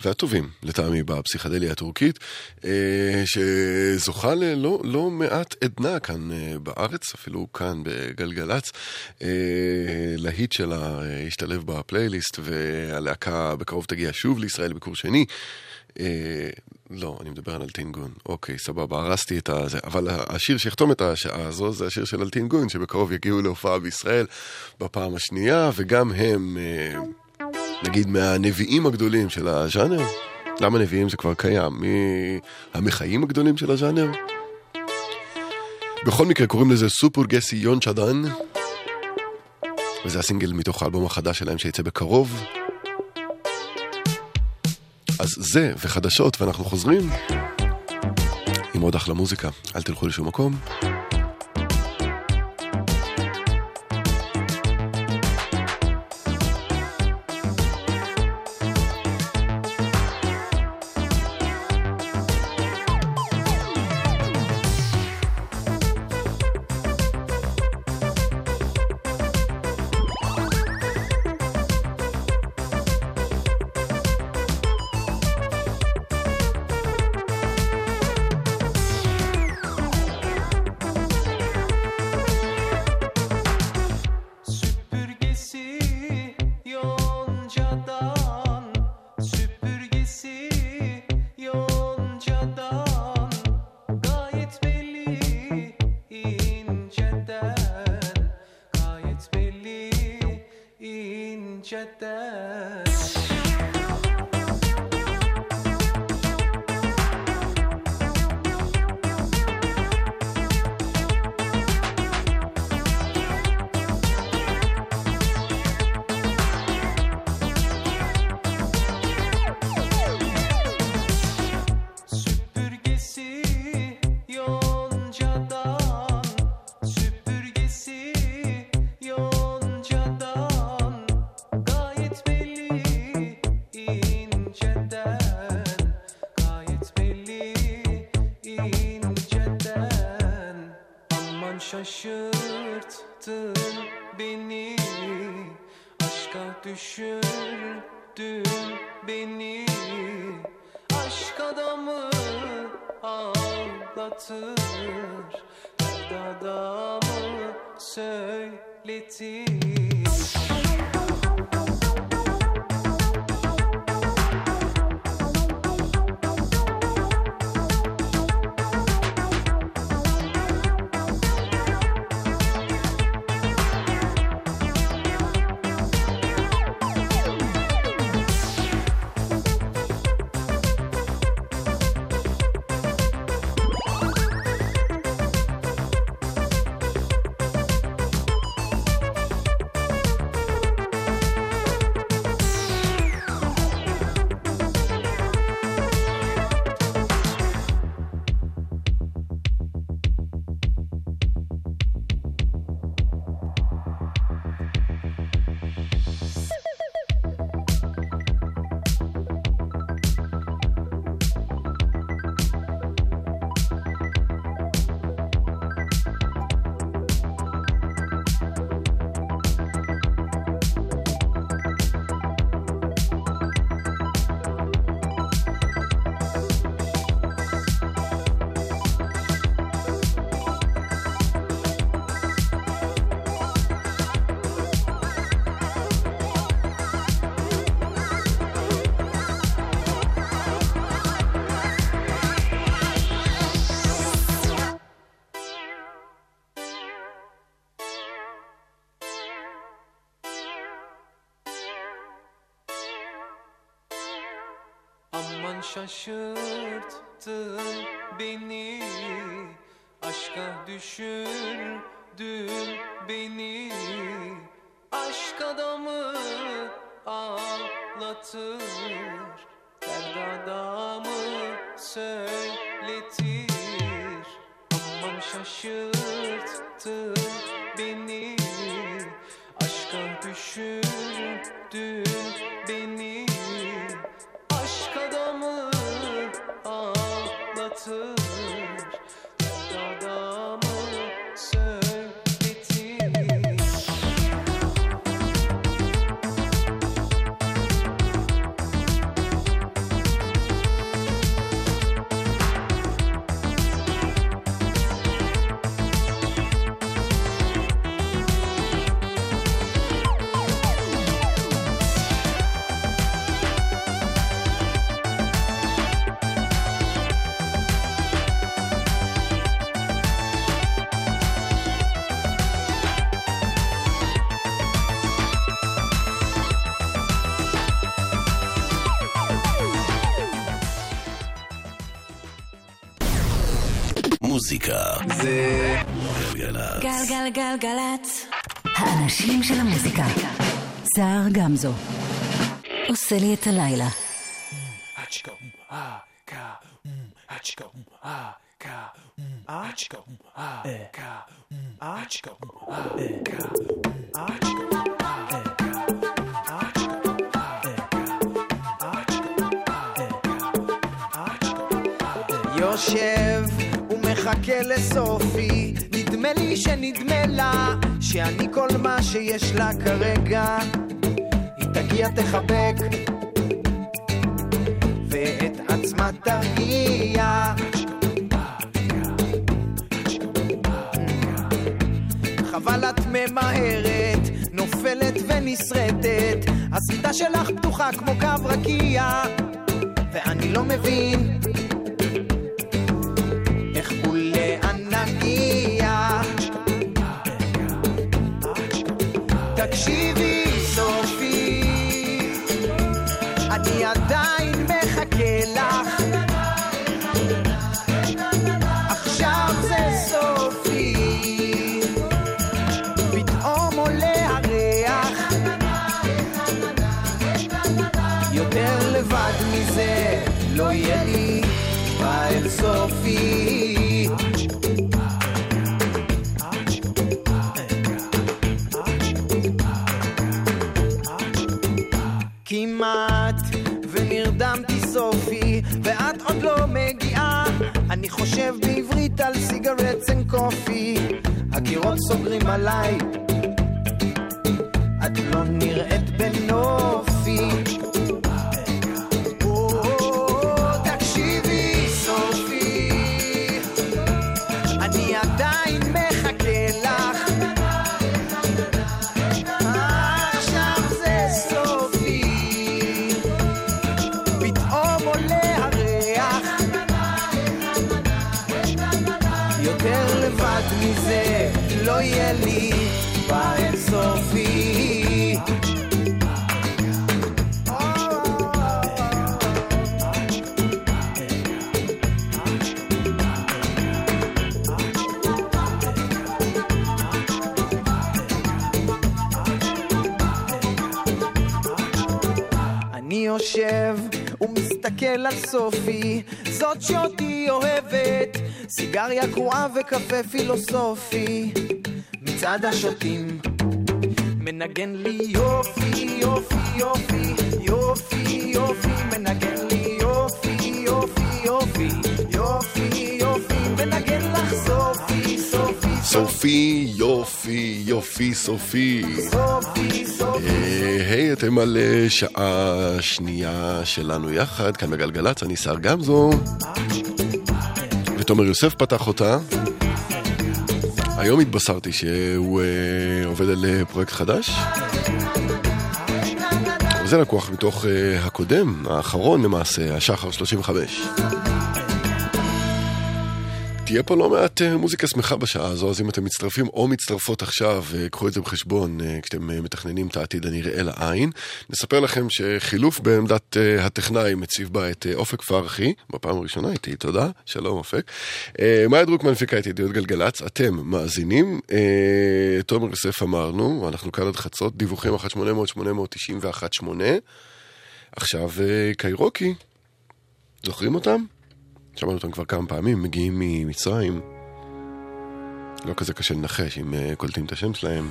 O: והטובים לטעמי בפסיכדליה הטורקית, אה, שזוכה ללא לא מעט עדנה כאן אה, בארץ, אפילו כאן בגלגלצ. להיט שלה השתלב בפלייליסט, והלהקה בקרוב תגיע שוב לישראל ביקור שני. אה, לא, אני מדבר על אלטינגון. אוקיי, סבבה, הרסתי את הזה. אבל השיר שיחתום את השעה הזו זה השיר של אלטינגון, שבקרוב יגיעו להופעה בישראל בפעם השנייה, וגם הם, אה, נגיד, מהנביאים הגדולים של הז'אנר. למה נביאים זה כבר קיים? מהמחיים הגדולים של הז'אנר? בכל מקרה קוראים לזה סופר גסי יון צ'דן, וזה הסינגל מתוך האלבום החדש שלהם שיצא בקרוב. אז זה וחדשות, ואנחנו חוזרים עם עוד אחלה מוזיקה. אל תלכו לשום מקום.
P: Şaşırttın beni. Aşka düşürdün beni. Aşk adamı ağlatır Dert adamı söyletir. Aman şaşırttın
A: גלגלצ.
B: גלגלגלגלצ. האנשים של המוזיקה. סער גמזו. עושה לי את הלילה.
I: יושב ומחכה לסופי, נדמה לי שנדמה לה שאני כל מה שיש לה כרגע. היא תגיע תחבק ואת עצמה תרגיע. חבל את ממהרת, נופלת ונסרטת, הסריטה שלך פתוחה כמו קו רקיע, ואני לא מבין סוגרים עליי, את לא נראית ומסתכל על סופי, זאת שאותי אוהבת, סיגריה קרועה וקפה פילוסופי. מצד השוטים מנגן לי יופי, יופי, יופי, יופי, יופי, מנגן לי יופי, יופי, יופי, יופי, יופי, מנגן לך סופי, סופי,
F: סופי, יופי, יופי,
I: סופי.
F: אה, היי, אתם על אה, שעה שנייה שלנו יחד, כאן בגלגלצ, אני שר גמזו. ותומר יוסף פתח אותה. היום התבשרתי שהוא אה, עובד על פרויקט חדש. זה לקוח מתוך הקודם, האחרון למעשה, השחר 35. תהיה פה לא מעט אה, מוזיקה שמחה בשעה הזו, אז אם אתם מצטרפים או מצטרפות עכשיו, אה, קחו את זה בחשבון אה, כשאתם מתכננים את העתיד הנראה לעין. נספר לכם שחילוף בעמדת הטכנאי מציב בה את אופק פרחי, בפעם הראשונה איתי, תודה, שלום אופק. מאיה דרוקמן מפיקה את ידיעות גלגלצ, אתם מאזינים, תומר יוסף אמרנו, אנחנו כאן עד חצות, דיווחים 1-800-891-8. עכשיו קיירוקי, זוכרים אותם? שמענו אותם כבר כמה פעמים, מגיעים ממצרים. לא כזה קשה לנחש אם אה, קולטים את השם שלהם.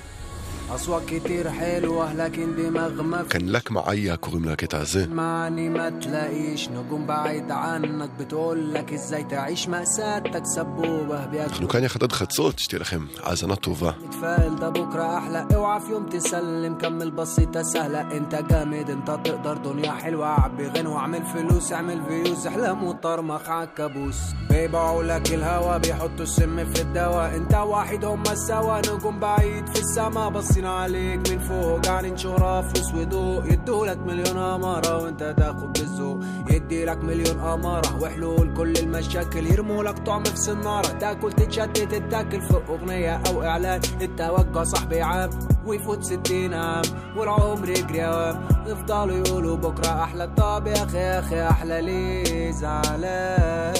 Q: أصوات كتير حلوة لكن دماغ ما كان
F: لك معايا كوغم لك تعزي
Q: معني ما تلاقيش. نجوم بعيد عنك بتقول لك إزاي تعيش؟ مأساتك سبوبة بياكل
F: كان כאן יחד עד صوت שתהיה לכם האזנה طوفة.
Q: اتفائل ده بكرة أحلى. اوعى في يوم تسلم. كمل بسيطة سهلة أنت جامد أنت تقدر. دنيا حلوة عبي غنوة اعمل فلوس اعمل فيوز. احلام وطرمخ عالكابوس بيبيعوا لك الهوا بيحطوا السم في الدواء. انت واحد هما السوا نجوم بعيد في السما بس باصين عليك من فوق. قاعدين شهرة فلوس وضوء. يدولك مليون أمارة وأنت تاخد بالذوق يديلك مليون أمارة وحلول كل المشاكل. يرمولك طعم في سنارة. تاكل تتشتت تتاكل. في أغنية أو إعلان. التوجه صاحبي عام ويفوت ستين عام. والعمر يجري عام يفضلوا يقولوا بكرة أحلى. طب يا أخي يا أخي أحلى. ليه زعلان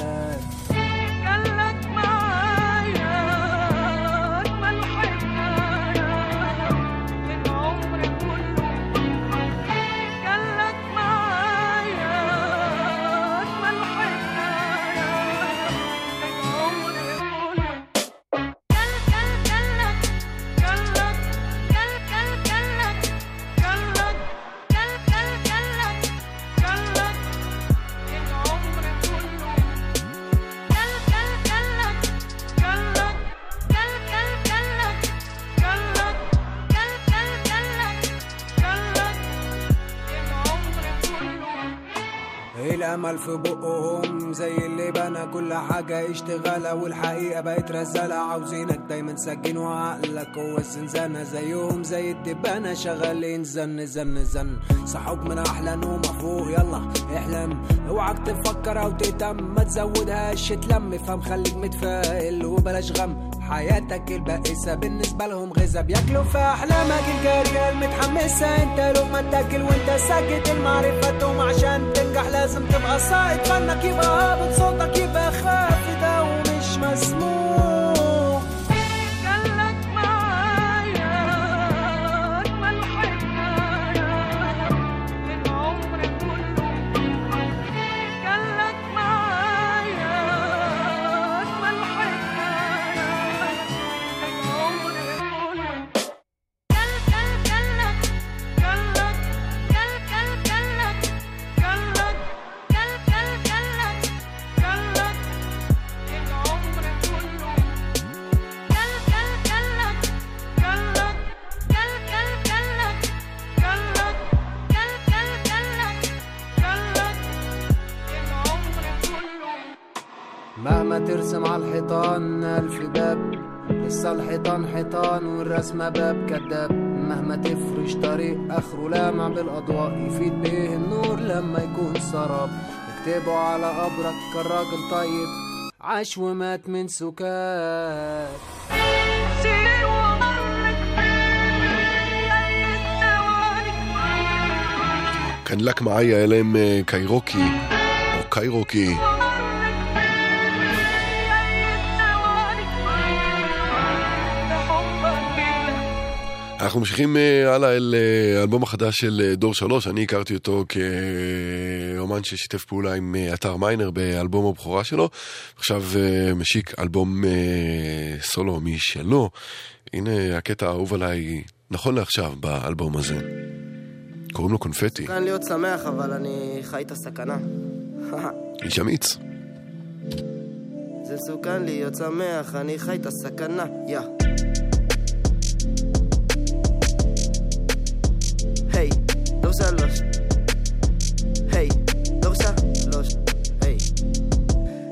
Q: الأمل في بقهم زي اللي بنى كل حاجة اشتغالة والحقيقة بقت رزالة. عاوزينك دايما سجين وعقلك هو الزنزانة زيهم زي الدبانة شغالين زن زن زن. صحوك من أحلى نومة فوق يلا احلم. اوعك تفكر أو تهتم ما تزودهاش تلم فهم خليك متفائل وبلاش غم. حياتك البائسة بالنسبة لهم غذا بياكلوا في أحلامك الجارية المتحمسة انت لقمة تاكل وانت ساكت. المعرفة توم عشان تنجح لازم تبقى صائد. فنك يبقى هابط صوتك يبقى خافت أو مش مسموع. ما ترسم على الحيطان ألف باب. لسه الحيطان حيطان والرسمة باب كداب. مهما تفرش طريق آخره لامع بالأضواء يفيد بيه النور لما يكون سراب. اكتبوا على قبرك كالراجل طيب. عاش ومات من سكات
F: كان لك معايا إلام كايروكي أو كايروكي. אנחנו ממשיכים אה, הלאה אל אה, האלבום החדש של אה, דור שלוש, אני הכרתי אותו כאומן ששיתף פעולה עם אתר מיינר באלבום הבכורה שלו, עכשיו משיק אלבום סולו משלו, הנה הקטע האהוב עליי נכון לעכשיו באלבום הזה, קוראים לו קונפטי,
R: מסוכן להיות שמח, אבל אני חי את הסכנה. [LAUGHS]
F: איש אמיץ.
R: זה מסוכן להיות שמח, אני חי את הסכנה, יא. היי, דור שלוש. היי, דור שלוש. היי.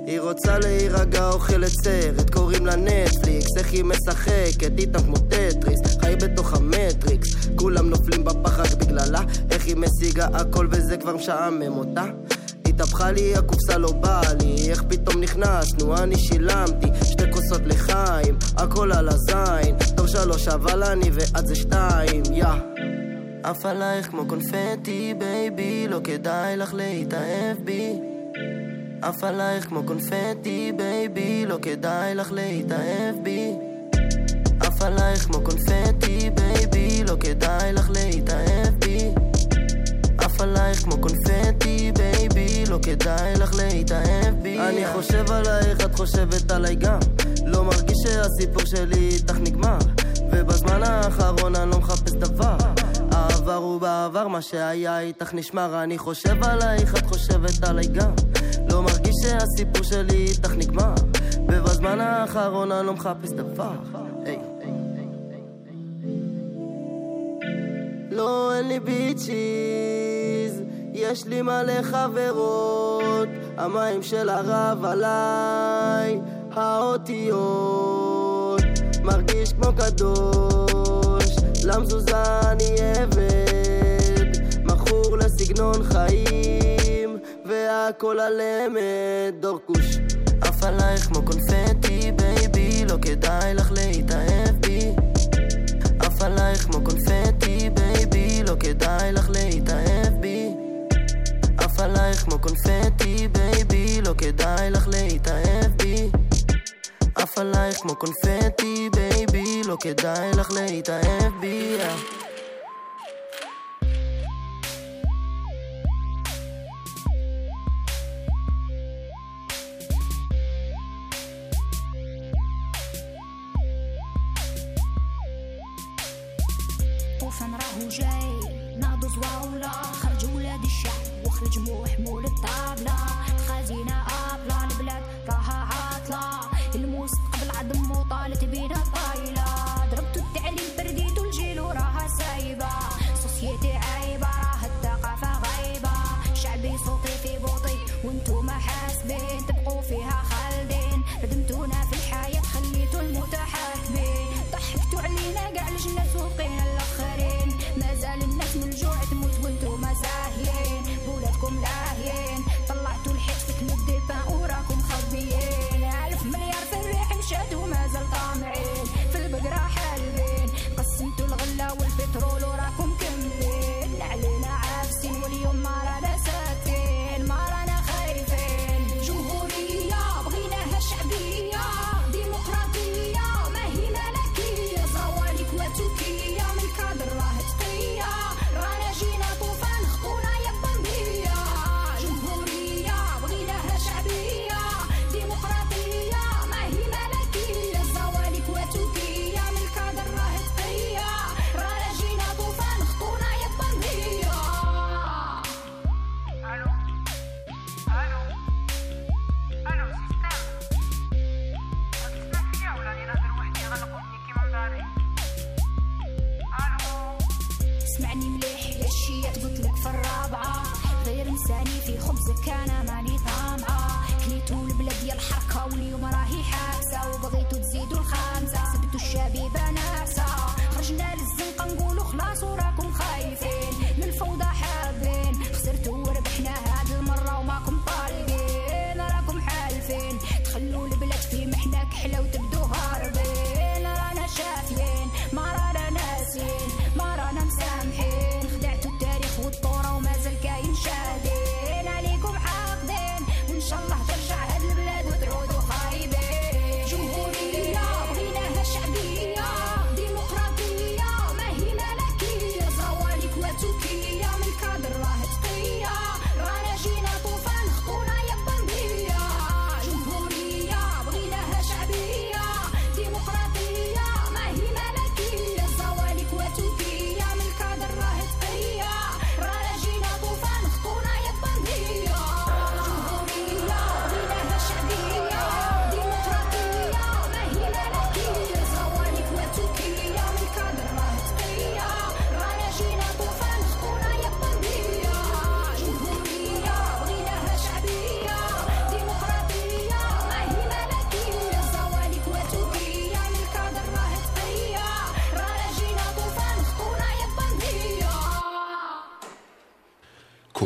R: היא רוצה להירגע, אוכלת סרט, קוראים לה נטפליקס, איך היא משחקת איתם כמו טטריס, חי בתוך המטריקס, כולם נופלים בפח רק בגללה, איך היא משיגה הכל וזה כבר משעמם אותה? התהפכה לי הקופסה לא באה לי, איך פתאום נכנסנו, אני שילמתי שתי כוסות לחיים, הכל על הזין, דור שלוש אבל אני ואת זה שתיים, יא עף עלייך כמו קונפטי, בייבי, לא כדאי לך להתאהב בי. עף עלייך כמו קונפטי, בייבי, לא כדאי לך להתאהב בי. עף עלייך כמו קונפטי, baby, לא כדאי לך להתאהב בי. עף עלייך כמו קונפטי, baby, לא כדאי לך להתאהב בי. אני חושב עלייך, את חושבת עליי גם. לא מרגיש שהסיפור שלי איתך נגמר ובזמן האחרון אני לא מחפש דבר העבר הוא בעבר, מה שהיה איתך נשמר אני חושב עלייך, את חושבת עליי גם. לא מרגיש שהסיפור שלי איתך נגמר. ובזמן האחרון אני לא מחפש דבר. לא, אין לי ביצ'יז, יש לי מלא חברות, המים של הרב עליי, האותיות, מרגיש כמו קדוש, למזוזה אני עבד, מכור לסגנון חיים, והכל על אמת, דור כוש. עף עלייך כמו קונפטי, baby, לא כדאי לך להתאהב בי. עף עלייך כמו קונפטי, baby, לא כדאי לך להתאהב בי. עף עלייך כמו קונפטי, baby, לא כדאי לך להתאהב בי. עף עלייך כמו קונפטי, בייבי, לא כדאי לך להתאהב בי.
S: طوفان راهو جاي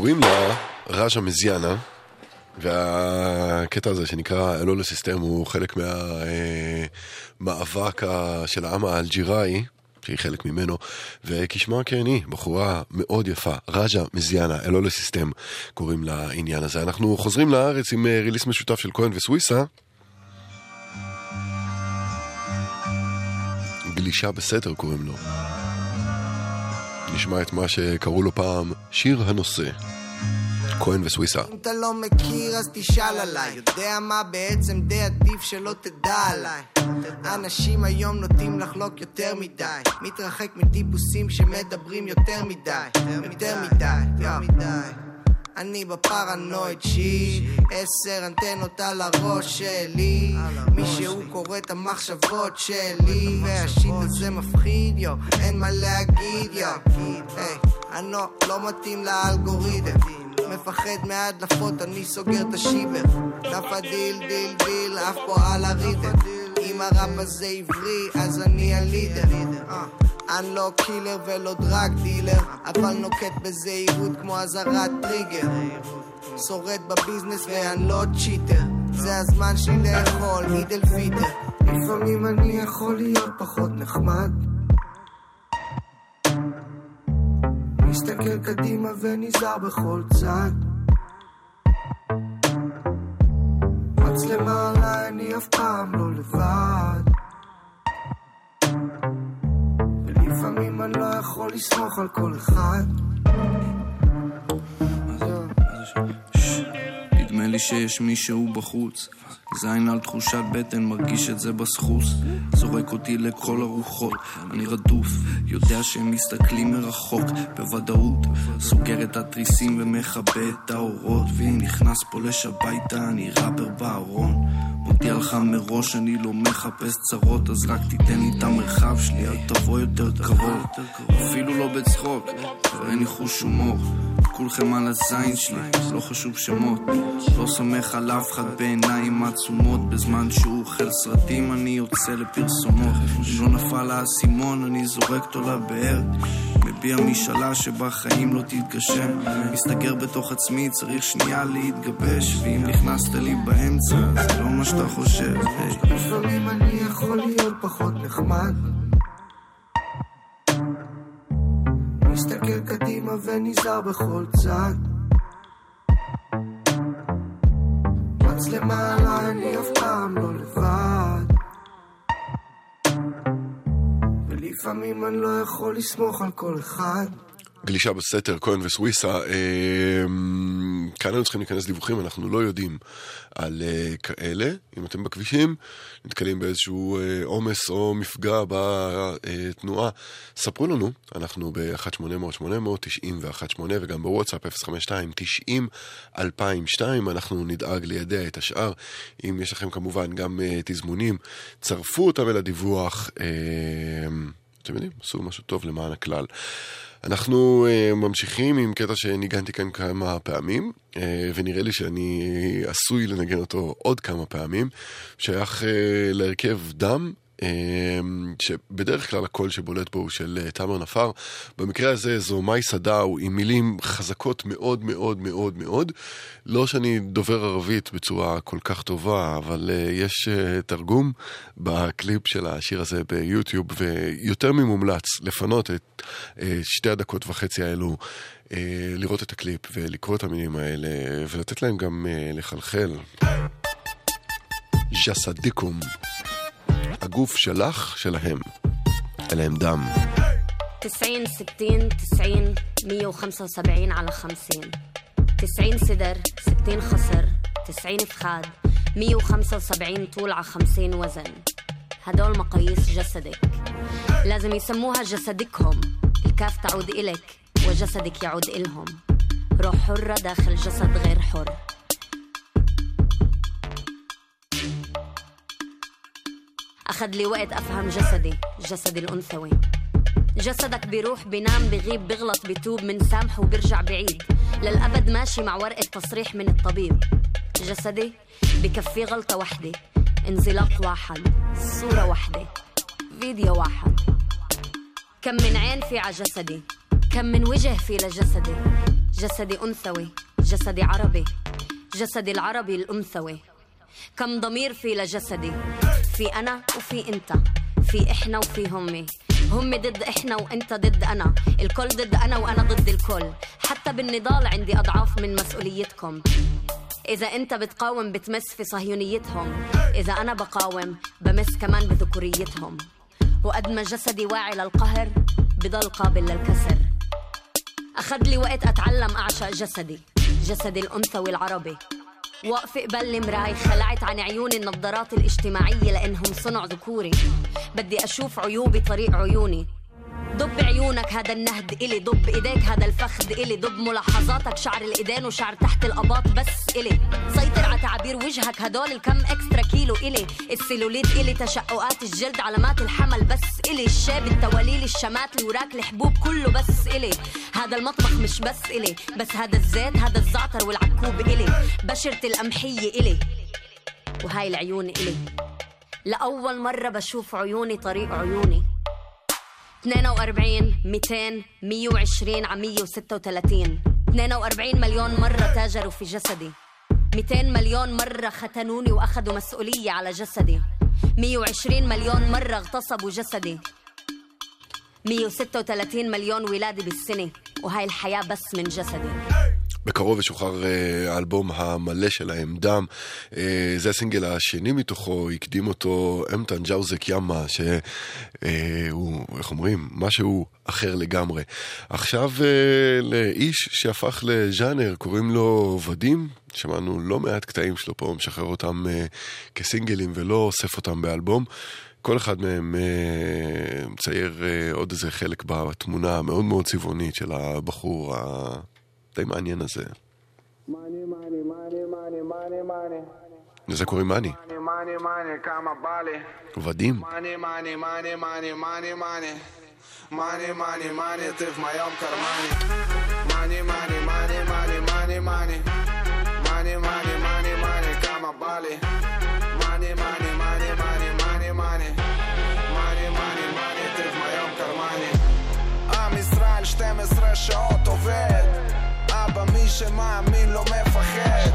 F: קוראים לה ראז'ה מזיאנה, והקטע הזה שנקרא Allo le Système הוא חלק מהמאבק של העם האלג'יראי, שהיא חלק ממנו, וכשמה כן היא, בחורה מאוד יפה, ראז'ה מזיאנה, Allo le Système, קוראים לעניין הזה. אנחנו חוזרים לארץ עם אה, release משותף של כהן וסוויסה. גלישה בסתר קוראים לו. נשמע את מה שקראו לו פעם שיר הנושא. כהן וסוויסה.
K: אם אתה לא מכיר אז תשאל עליי. יודע מה בעצם די עדיף שלא תדע עליי. אנשים היום נוטים לחלוק יותר מדי. מתרחק מטיפוסים שמדברים יותר מדי. יותר מדי יא. אני בפרנואיד שיט. עשר אנטנות על הראש שלי. מישהו קורא את המחשבות שלי והשיט הזה מפחיד יו. אין מה להגיד יו. היי, אני לא- לא מתאים לאלגוריתם מפחד מהדלפות, אני סוגר את השיבר. דף ה deal, deal, deal, עף פה על ה reader. אם הראפ הזה עברי, אז אני ה leader. אה, אני לא killer ולא drug dealer, אבל נוקט בזהירות כמו אזהרת טריגר. שורד ב business ואני לא cheater. זה הזמן שלי לאכול, meat eater. לפעמים אני יכול להיות פחות נחמד. מסתכל קדימה ונזהר בכל צד. מצלמה עליי, אני אף פעם לא לבד. ולפעמים אני לא יכול לסמוך על כל אחד.
T: נדמה לי שיש מישהו בחוץ זין על תחושת בטן, מרגיש את זה בסחוס. זורק אותי לכל הרוחות, אני רדוף יודע שהם מסתכלים מרחוק. בוודאות סוגר את התריסים ומכבה את האורות. ואם נכנס פולש הביתה, אני ראפר בארון מודיע לך מראש, אני לא מחפש צרות אז רק תיתן לי את המרחב שלי, אל תבוא יותר קרוב אפילו לא בצחוק, כבר אין לי חוש הומור. כולכם על הזין שלי, לא חשוב שמות. לא סומך על אף אחד בעיניים עצומות בזמן שהוא אוכל סרטים אני יוצא לפרסומות לא נפל האסימון אני זורק אותו לבאר מביע משאלה שבחיים לא תתגשם מסתגר בתוך עצמי צריך שנייה להתגבש ואם נכנסת לי באמצע זה לא מה שאתה חושב.
K: לפעמים אני יכול להיות פחות נחמד. מסתכל קדימה ונזהר בכל צד. מצלמה עליי, אני אף פעם לא לבד. ולפעמים אני לא יכול לסמוך על כל אחד.
F: גלישה בסתר, כהן וסוויסה, אה, כאן היינו צריכים להיכנס דיווחים, אנחנו לא יודעים על אה, כאלה. אם אתם בכבישים, נתקלים באיזשהו אה, עומס או מפגע בתנועה, ספרו לנו, אנחנו ב-1-800-800-90-18 וגם בוואטסאפ 052-90-2002, אנחנו נדאג לידע את השאר. אם יש לכם כמובן גם אה, תזמונים, צרפו אותם אל הדיווח. אה, אתם יודעים, עשו משהו טוב למען הכלל. אנחנו uh, ממשיכים עם קטע שניגנתי כאן כמה פעמים, uh, ונראה לי שאני עשוי לנגן אותו עוד כמה פעמים. שייך uh, להרכב דם. אה, שבדרך כלל הקול שבולט בו הוא של אה, תמר נפר. במקרה הזה זו מאי סדאו עם מילים חזקות מאוד מאוד מאוד מאוד. לא שאני דובר ערבית בצורה כל כך טובה, אבל אה, יש אה, תרגום בקליפ של השיר הזה ביוטיוב, ויותר ממומלץ לפנות את שתי הדקות וחצי האלו. לראות את הקליפ ולקרוא את המילים האלה ולתת להם גם לחלחל. ג'סדיקום, הגוף שלך, שלהם. אלה הם דם.
U: 90 60 90 175 على 50 90 صدر 60 خصر 90 فخاد 175 طول على 50 وزن هدول مقاييس جسدك لازم يسموها جسدكهم الكاف تعود إلك وجسدك يعود إلهم روح حرة داخل جسد غير حر أخذ لي وقت أفهم جسدي جسدي الأنثوي. جسدك بيروح بينام بغيب بغلط بتوب من سامح وبرجع بعيد. للأبد ماشي مع ورقة تصريح من الطبيب. جسدي بكفي غلطة وحدة. انزلاق واحد صورة واحدة فيديو واحد. كم من عين في على جسدي. كم من وجه في لجسدي جسدي. أنثوي جسدي عربي. جسدي العربي الأنثوي. كم ضمير في لجسدي في أنا وفي أنت في إحنا وفي همي. هم ضد إحنا وأنت ضد أنا. الكل ضد أنا وأنا ضد الكل. حتى بالنضال عندي أضعاف من مسؤوليتكم. إذا أنت بتقاوم بتمس في صهيونيتهم. إذا أنا بقاوم بمس كمان بذكوريتهم. وقد ما جسدي واعي للقهر بضل قابل للكسر. أخذ لي وقت أتعلم أعشق جسدي جسدي الأنثوي العربي واقفة قبل المراي خلعت عن عيوني النظارات الاجتماعية لأنهم صنع ذكوري. بدي أشوف عيوبي طريق عيوني. ضب عيونك هذا النهد إلي. ضب إيديك هذا الفخذ إلي. ضب ملاحظاتك شعر الإيدين وشعر تحت الأباط بس إلي. سيطر على تعابير وجهك هدول الكم إكسترا كيلو إلي. السيلوليت إلي تشققات الجلد علامات الحمل بس إلي. الشاب التواليل الشمات الوراك الحبوب كله بس إلي. هذا المطبخ مش بس إلي. بس هذا الزيت هذا الزعتر والعكوب إلي. بشرة القمحية إلي. وهاي العيون إلي. لأول مرة بشوف عيوني طريق عيوني. 42 200 120 على 136 42 مليون مرة تاجروا في جسدي. 200 مليون مرة ختنوني وأخذوا مسؤولية على جسدي. 120 مليون مرة اغتصبوا جسدي. 136 مليون ولادة بالسنة. وهاي الحياة بس من جسدي.
F: בקרוב ישוחרר אה, האלבום המלא שלהם, דם. אה, זה הסינגל השני מתוכו, הקדים אותו אמטן ג'אוזק ימה, שהוא, איך אומרים, משהו אחר לגמרי. עכשיו אה, לאיש שהפך לז'אנר, קוראים לו ודים. שמענו לא מעט קטעים שלו פה, משחרר אותם כסינגלים ולא אוסף אותם באלבום. כל אחד מהם אה, מצייר אה, עוד איזה חלק בתמונה המאוד מאוד צבעונית של הבחור העניין הזה. לזה קוראים מאני.
V: עבדים. מאני, מאני, מאני, תיף מיום קרמני. מאני, מאני, מאני, מאני, מאני, מאני. מאני, מאני, מאני, מאני, כמה בא לי. מאני, מאני, מאני, מאני, מאני, מאני. מאני, מאני, מאני, תיף מיום קרמני. עם ישראל 12 שעות עובד. מי שמאמין לא מפחד.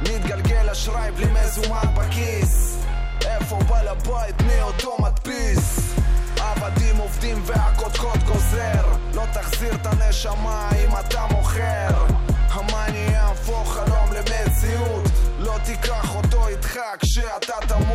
V: מתגלגל אשראי בלי מזומן בכיס. איפה בעל הבית מי אותו מדפיס? עבדים עובדים והקודקוד גוזר. לא תחזיר את הנשמה אם אתה מוכר. המאני יהפוך חלום למציאות. לא תיקח אותו איתך כשאתה תמות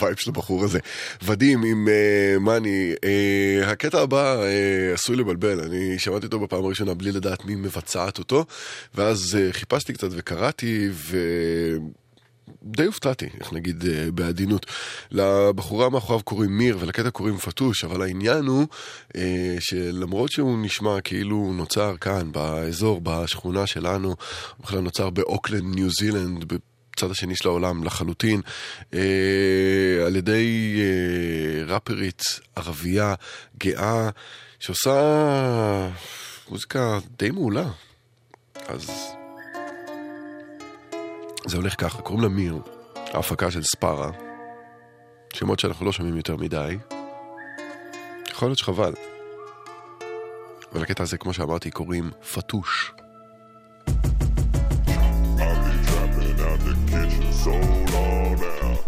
F: ה vibe של הבחור הזה. ודים עם אה, Money, אה, הקטע הבא אה, עשוי לבלבל, אני שמעתי אותו בפעם הראשונה בלי לדעת מי מבצעת אותו, ואז אה, חיפשתי קצת וקראתי, ו... די הופתעתי, איך נגיד בעדינות. לבחורה מאחוריו קוראים מיר ולקטע קוראים פטוש, אבל העניין הוא אה, שלמרות שהוא נשמע כאילו הוא נוצר כאן, באזור, בשכונה שלנו, הוא בכלל נוצר באוקלנד, ניו זילנד, הצד השני של העולם לחלוטין, אה, על ידי אה, ראפרית ערבייה גאה שעושה מוזיקה די מעולה. אז זה הולך ככה, קוראים לה מיר, ההפקה של ספרה, שמות שאנחנו לא שומעים יותר מדי. יכול להיות שחבל. ולקטע הזה, כמו שאמרתי, קוראים פטוש.
W: soul on out.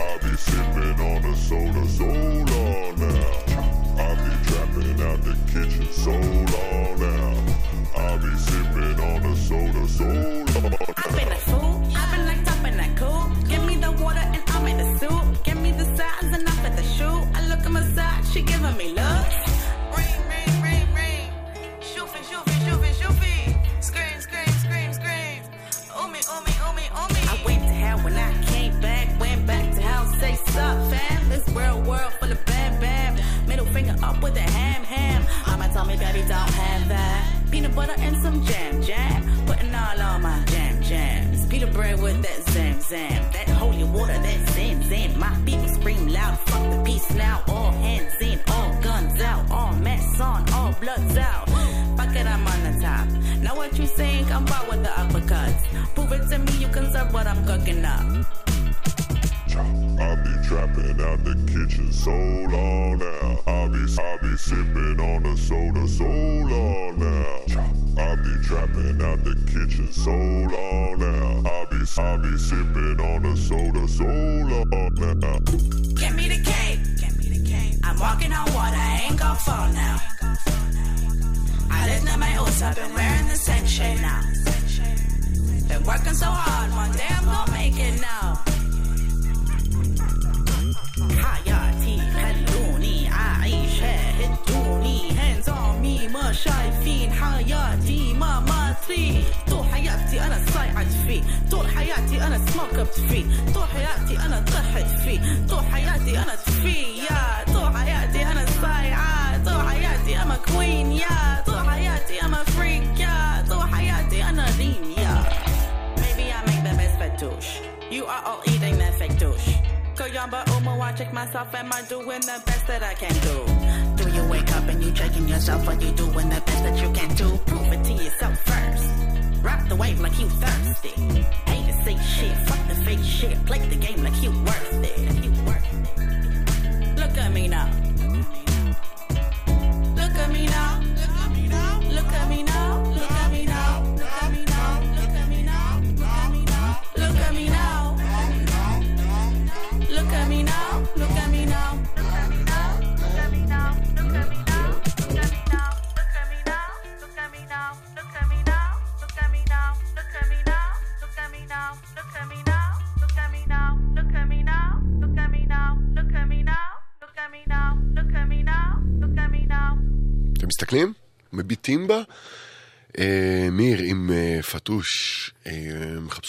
W: I'll be sipping on a soda
X: soul.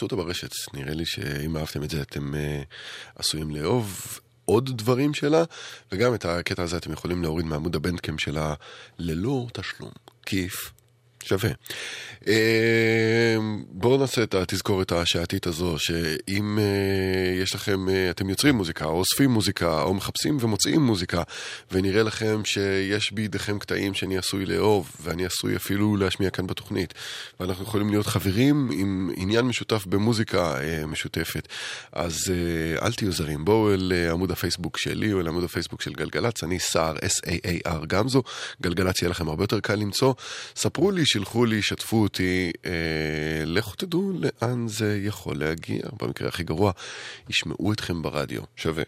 X: חפשו אותה ברשת, נראה לי שאם אהבתם את זה אתם אה, עשויים לאהוב. עוד דברים שלה, וגם את הקטע הזה אתם יכולים להוריד מעמוד הבנדקאם שלה ללא תשלום. כיף. שווה. אה, בואו נעשה את התזכורת השעתית הזו, שאם אה, יש לכם, אה, אתם יוצרים מוזיקה, או אוספים מוזיקה, או מחפשים ומוצאים מוזיקה, ונראה לכם שיש בידיכם קטעים שאני עשוי לאהוב, ואני עשוי אפילו להשמיע כאן בתוכנית, ואנחנו יכולים להיות חברים עם עניין משותף במוזיקה משותפת, אז אל תהיו זרים, בואו אל עמוד הפייסבוק שלי, או אל עמוד הפייסבוק של גלגלצ, אני סער, S-A-A-R גמזו, גלגלצ יהיה לכם הרבה יותר קל למצוא. ספרו לי, שילחו לי, שתפו אותי, אה, לכו תדעו לאן זה יכול להגיע. במקרה הכי גרוע, ישמעו אתכם ברדיו, שווה.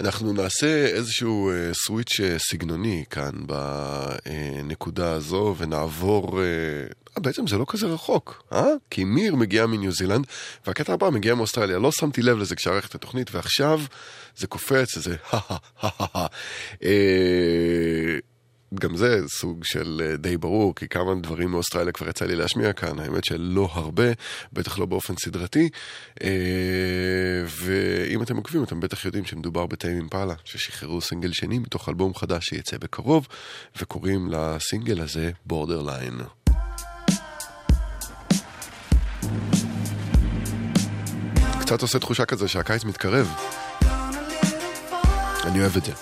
X: אנחנו נעשה איזשהו אה, סוויץ' אה, סגנוני כאן בנקודה הזו, ונעבור... אה, אה, בעצם זה לא כזה רחוק, אה? כי מיר מגיע מניו זילנד, והקטע הבא מגיע מאוסטרליה. לא שמתי לב לזה כשערכתי את התוכנית, ועכשיו זה קופץ, זה [LAUGHS] הא גם זה סוג של אה, די ברור, כי כמה דברים מאוסטרליה כבר יצא לי להשמיע כאן, האמת שלא הרבה, בטח לא באופן סדרתי. אה, ואם אתם עוקבים, אתם בטח יודעים שמדובר בטיים אימפלה, ששחררו סינגל שני מתוך אלבום חדש שיצא בקרוב, וקוראים לסינגל הזה בורדרליין. קצת עושה תחושה כזה שהקיץ מתקרב. אני אוהב את זה.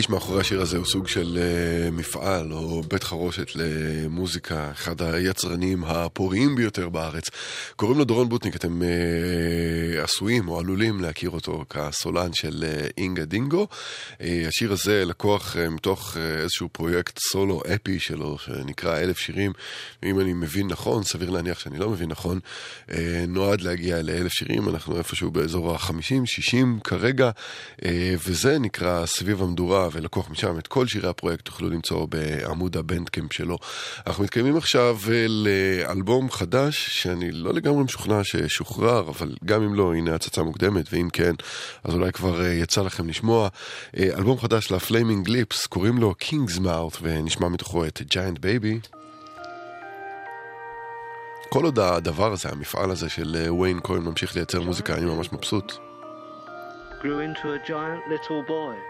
F: האיש מאחורי השיר הזה הוא סוג של אה, מפעל או בית חרושת למוזיקה, אחד היצרנים הפוריים ביותר בארץ. קוראים לו דורון בוטניק, אתם אה, עשויים או עלולים להכיר אותו כסולן של אה, אינגה דינגו. השיר הזה לקוח מתוך איזשהו פרויקט סולו אפי שלו, שנקרא אלף שירים. אם אני מבין נכון, סביר להניח שאני לא מבין נכון, נועד להגיע לאלף שירים, אנחנו איפשהו באזור ה-50-60 כרגע, אה, וזה נקרא סביב המדורה, ולקוח משם את כל שירי הפרויקט תוכלו למצוא בעמוד הבנדקאמפ שלו. אנחנו מתקיימים עכשיו אה, לאלבום חדש, שאני לא לגמרי משוכנע ששוחרר, אבל גם אם לא, הנה הצצה מוקדמת, ואם כן, אז אולי כבר אה, יצא לכם לשמוע. אה, אלבום חדש לפליימינג ליפס, קוראים לו King's Mouth, ונשמע מתוכו את Giant Baby. כל עוד הדבר הזה, המפעל הזה של אה, ויין כהן ממשיך לייצר מוזיקה, אני ממש מבסוט.
Y: grew into a giant little boy.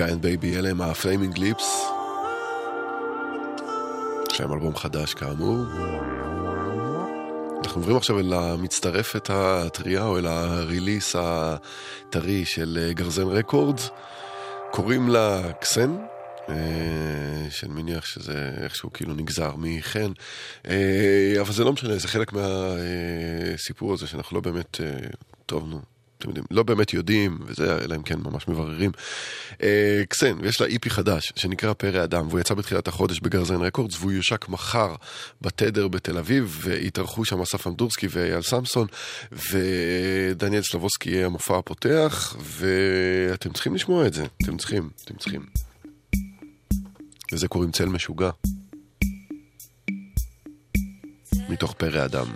I: Giant
Z: Baby, אלה הם ה Flaming Lips. יש להם אלבום חדש כאמור. אנחנו עוברים עכשיו אל המצטרפת הטריה או אל ה release הטרי של אה, גרזן Records. קוראים לה קסן, אה, שאני מניח שזה איכשהו כאילו נגזר מחן, אה, אבל זה לא משנה, זה חלק מהסיפור הזה שאנחנו לא באמת, טוב נו. אתם יודעים, לא באמת יודעים, וזה, אלא אם כן ממש מבררים. אה, קסן, ויש לה איפי חדש, שנקרא פרא אדם, והוא יצא בתחילת החודש בגרזן רקורדס, והוא יושק מחר בתדר בתל אביב, והתארחו שם אסף אמדורסקי ואייל סמסון, ודניאל סלבוסקי יהיה המופע הפותח, ואתם צריכים לשמוע את זה, אתם צריכים, אתם צריכים. לזה קוראים צל משוגע. מתוך פרא אדם.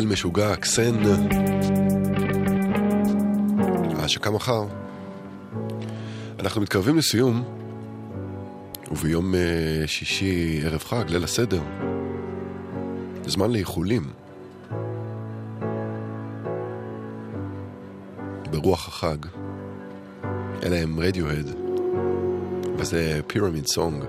F: צל משוגע,
Z: קסן. ההשקה מחר. אנחנו מתקרבים לסיום, וביום אה, שישי ערב חג, ליל הסדר, זמן לאיחולים. ברוח החג. אלה הם רדיוהד, וזה פירמיד סונג.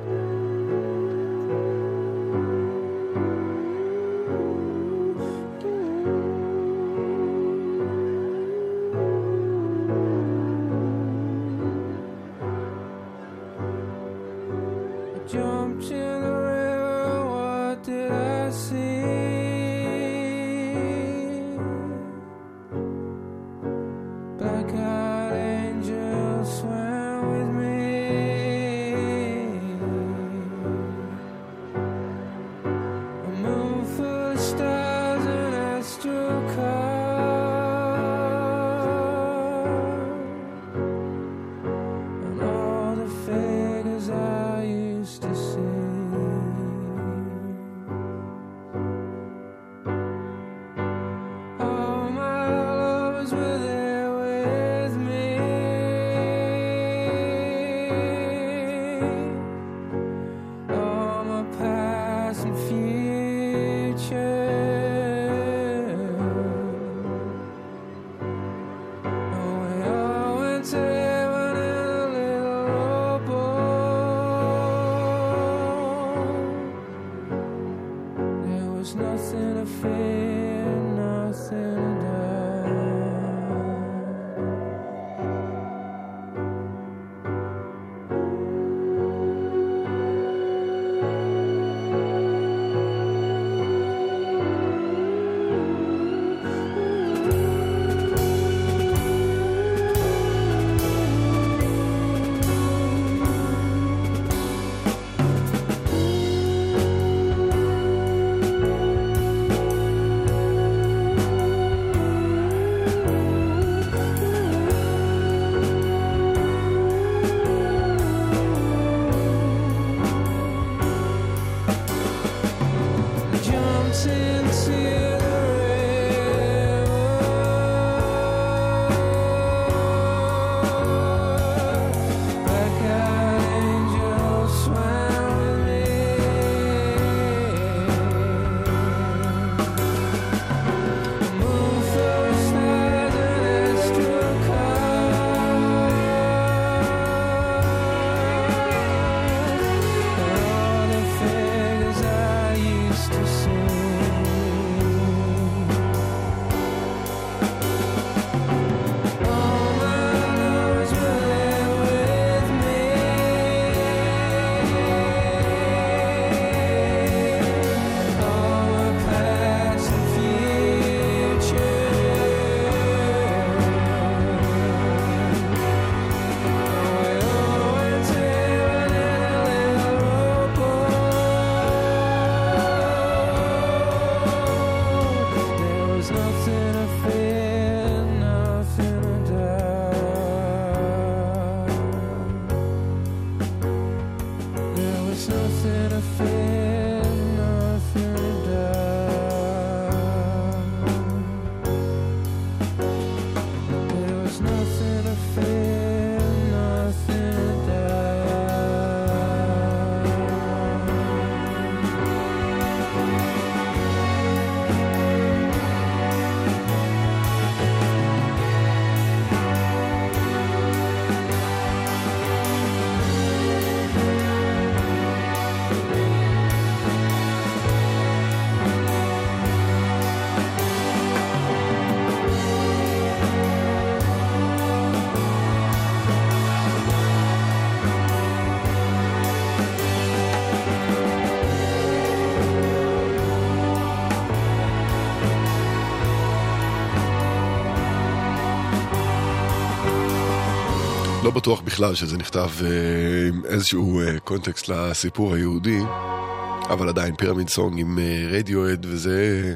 F: לא בטוח בכלל שזה נכתב אה, עם איזשהו אה, קונטקסט לסיפור היהודי, אבל עדיין פירמיד סונג עם אה, רדיואד, וזה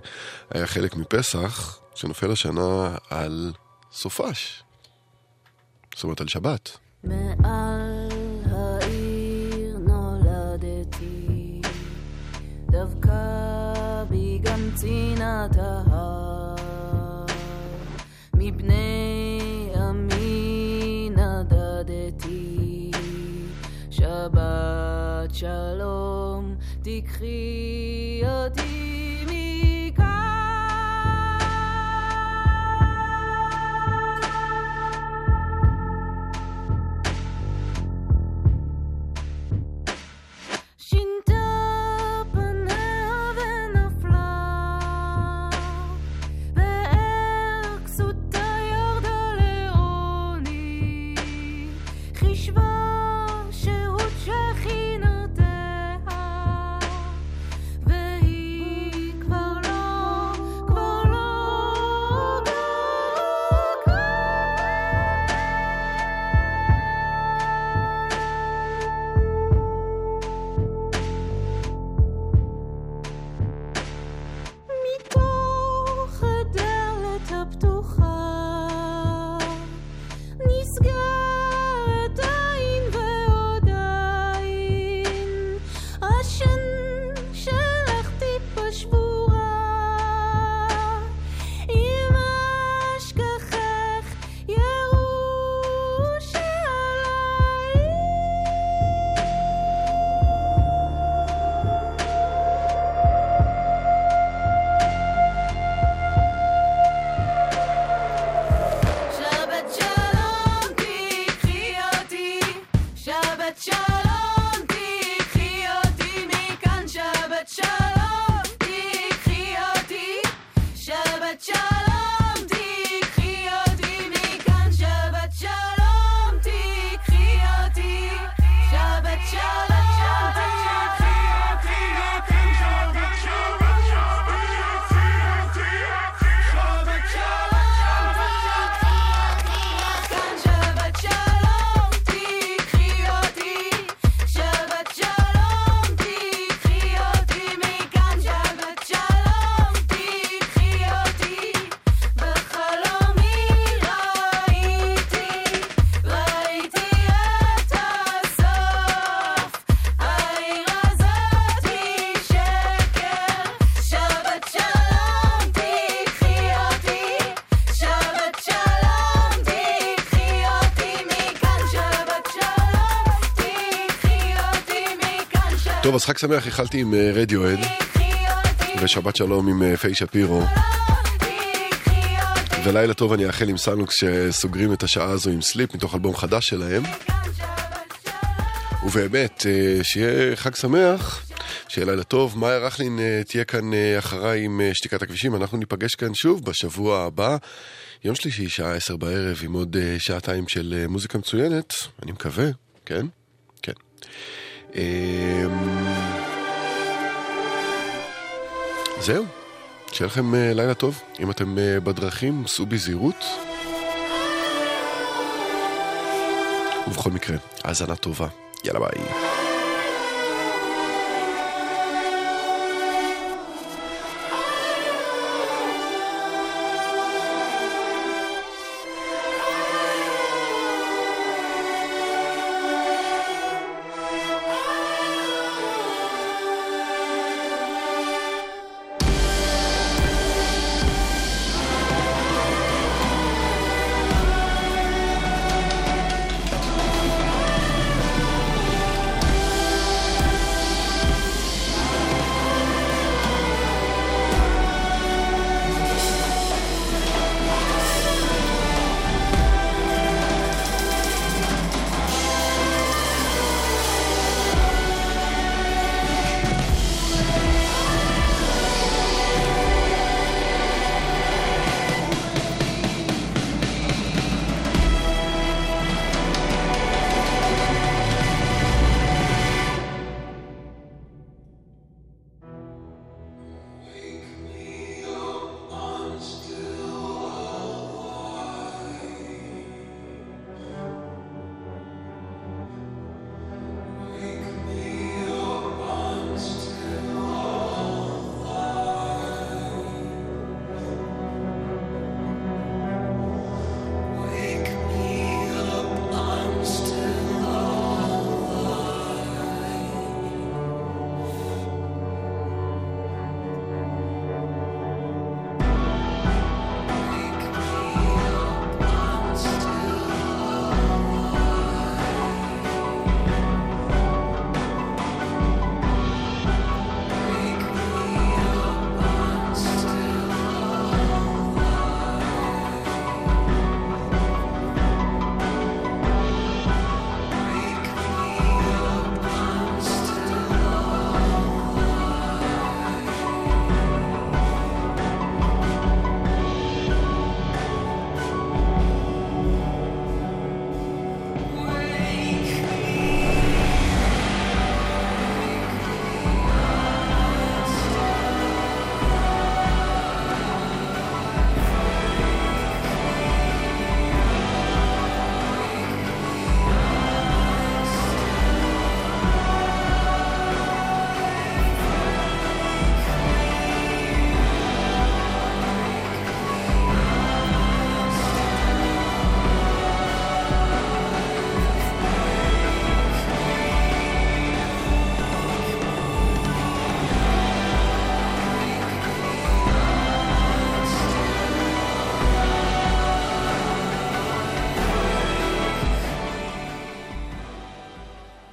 F: היה חלק מפסח, שנופל השנה על סופש. זאת אומרת על שבת.
O: מפני שלום, תקחי אותי
F: חג שמח התחלתי עם אה, רדיואד, ושבת שלום עם אה, פיי שפירו. ולילה טוב אני אאחל עם סנוקס שסוגרים את השעה הזו עם Sleep מתוך אלבום חדש שלהם. ובאמת, אה, שיהיה חג שמח, שיהיה לילה טוב. מאיה רכלין תהיה כאן אחריי עם שתיקת הכבישים. אנחנו ניפגש כאן שוב בשבוע הבא, יום שלישי, שעה עשר בערב, עם עוד שעתיים של מוזיקה מצוינת, אני מקווה, כן? כן. אמ, זהו, שיהיה לכם אה, לילה טוב. אם אתם אה, בדרכים, סעו בזהירות. ובכל מקרה, האזנה טובה. יאללה ביי.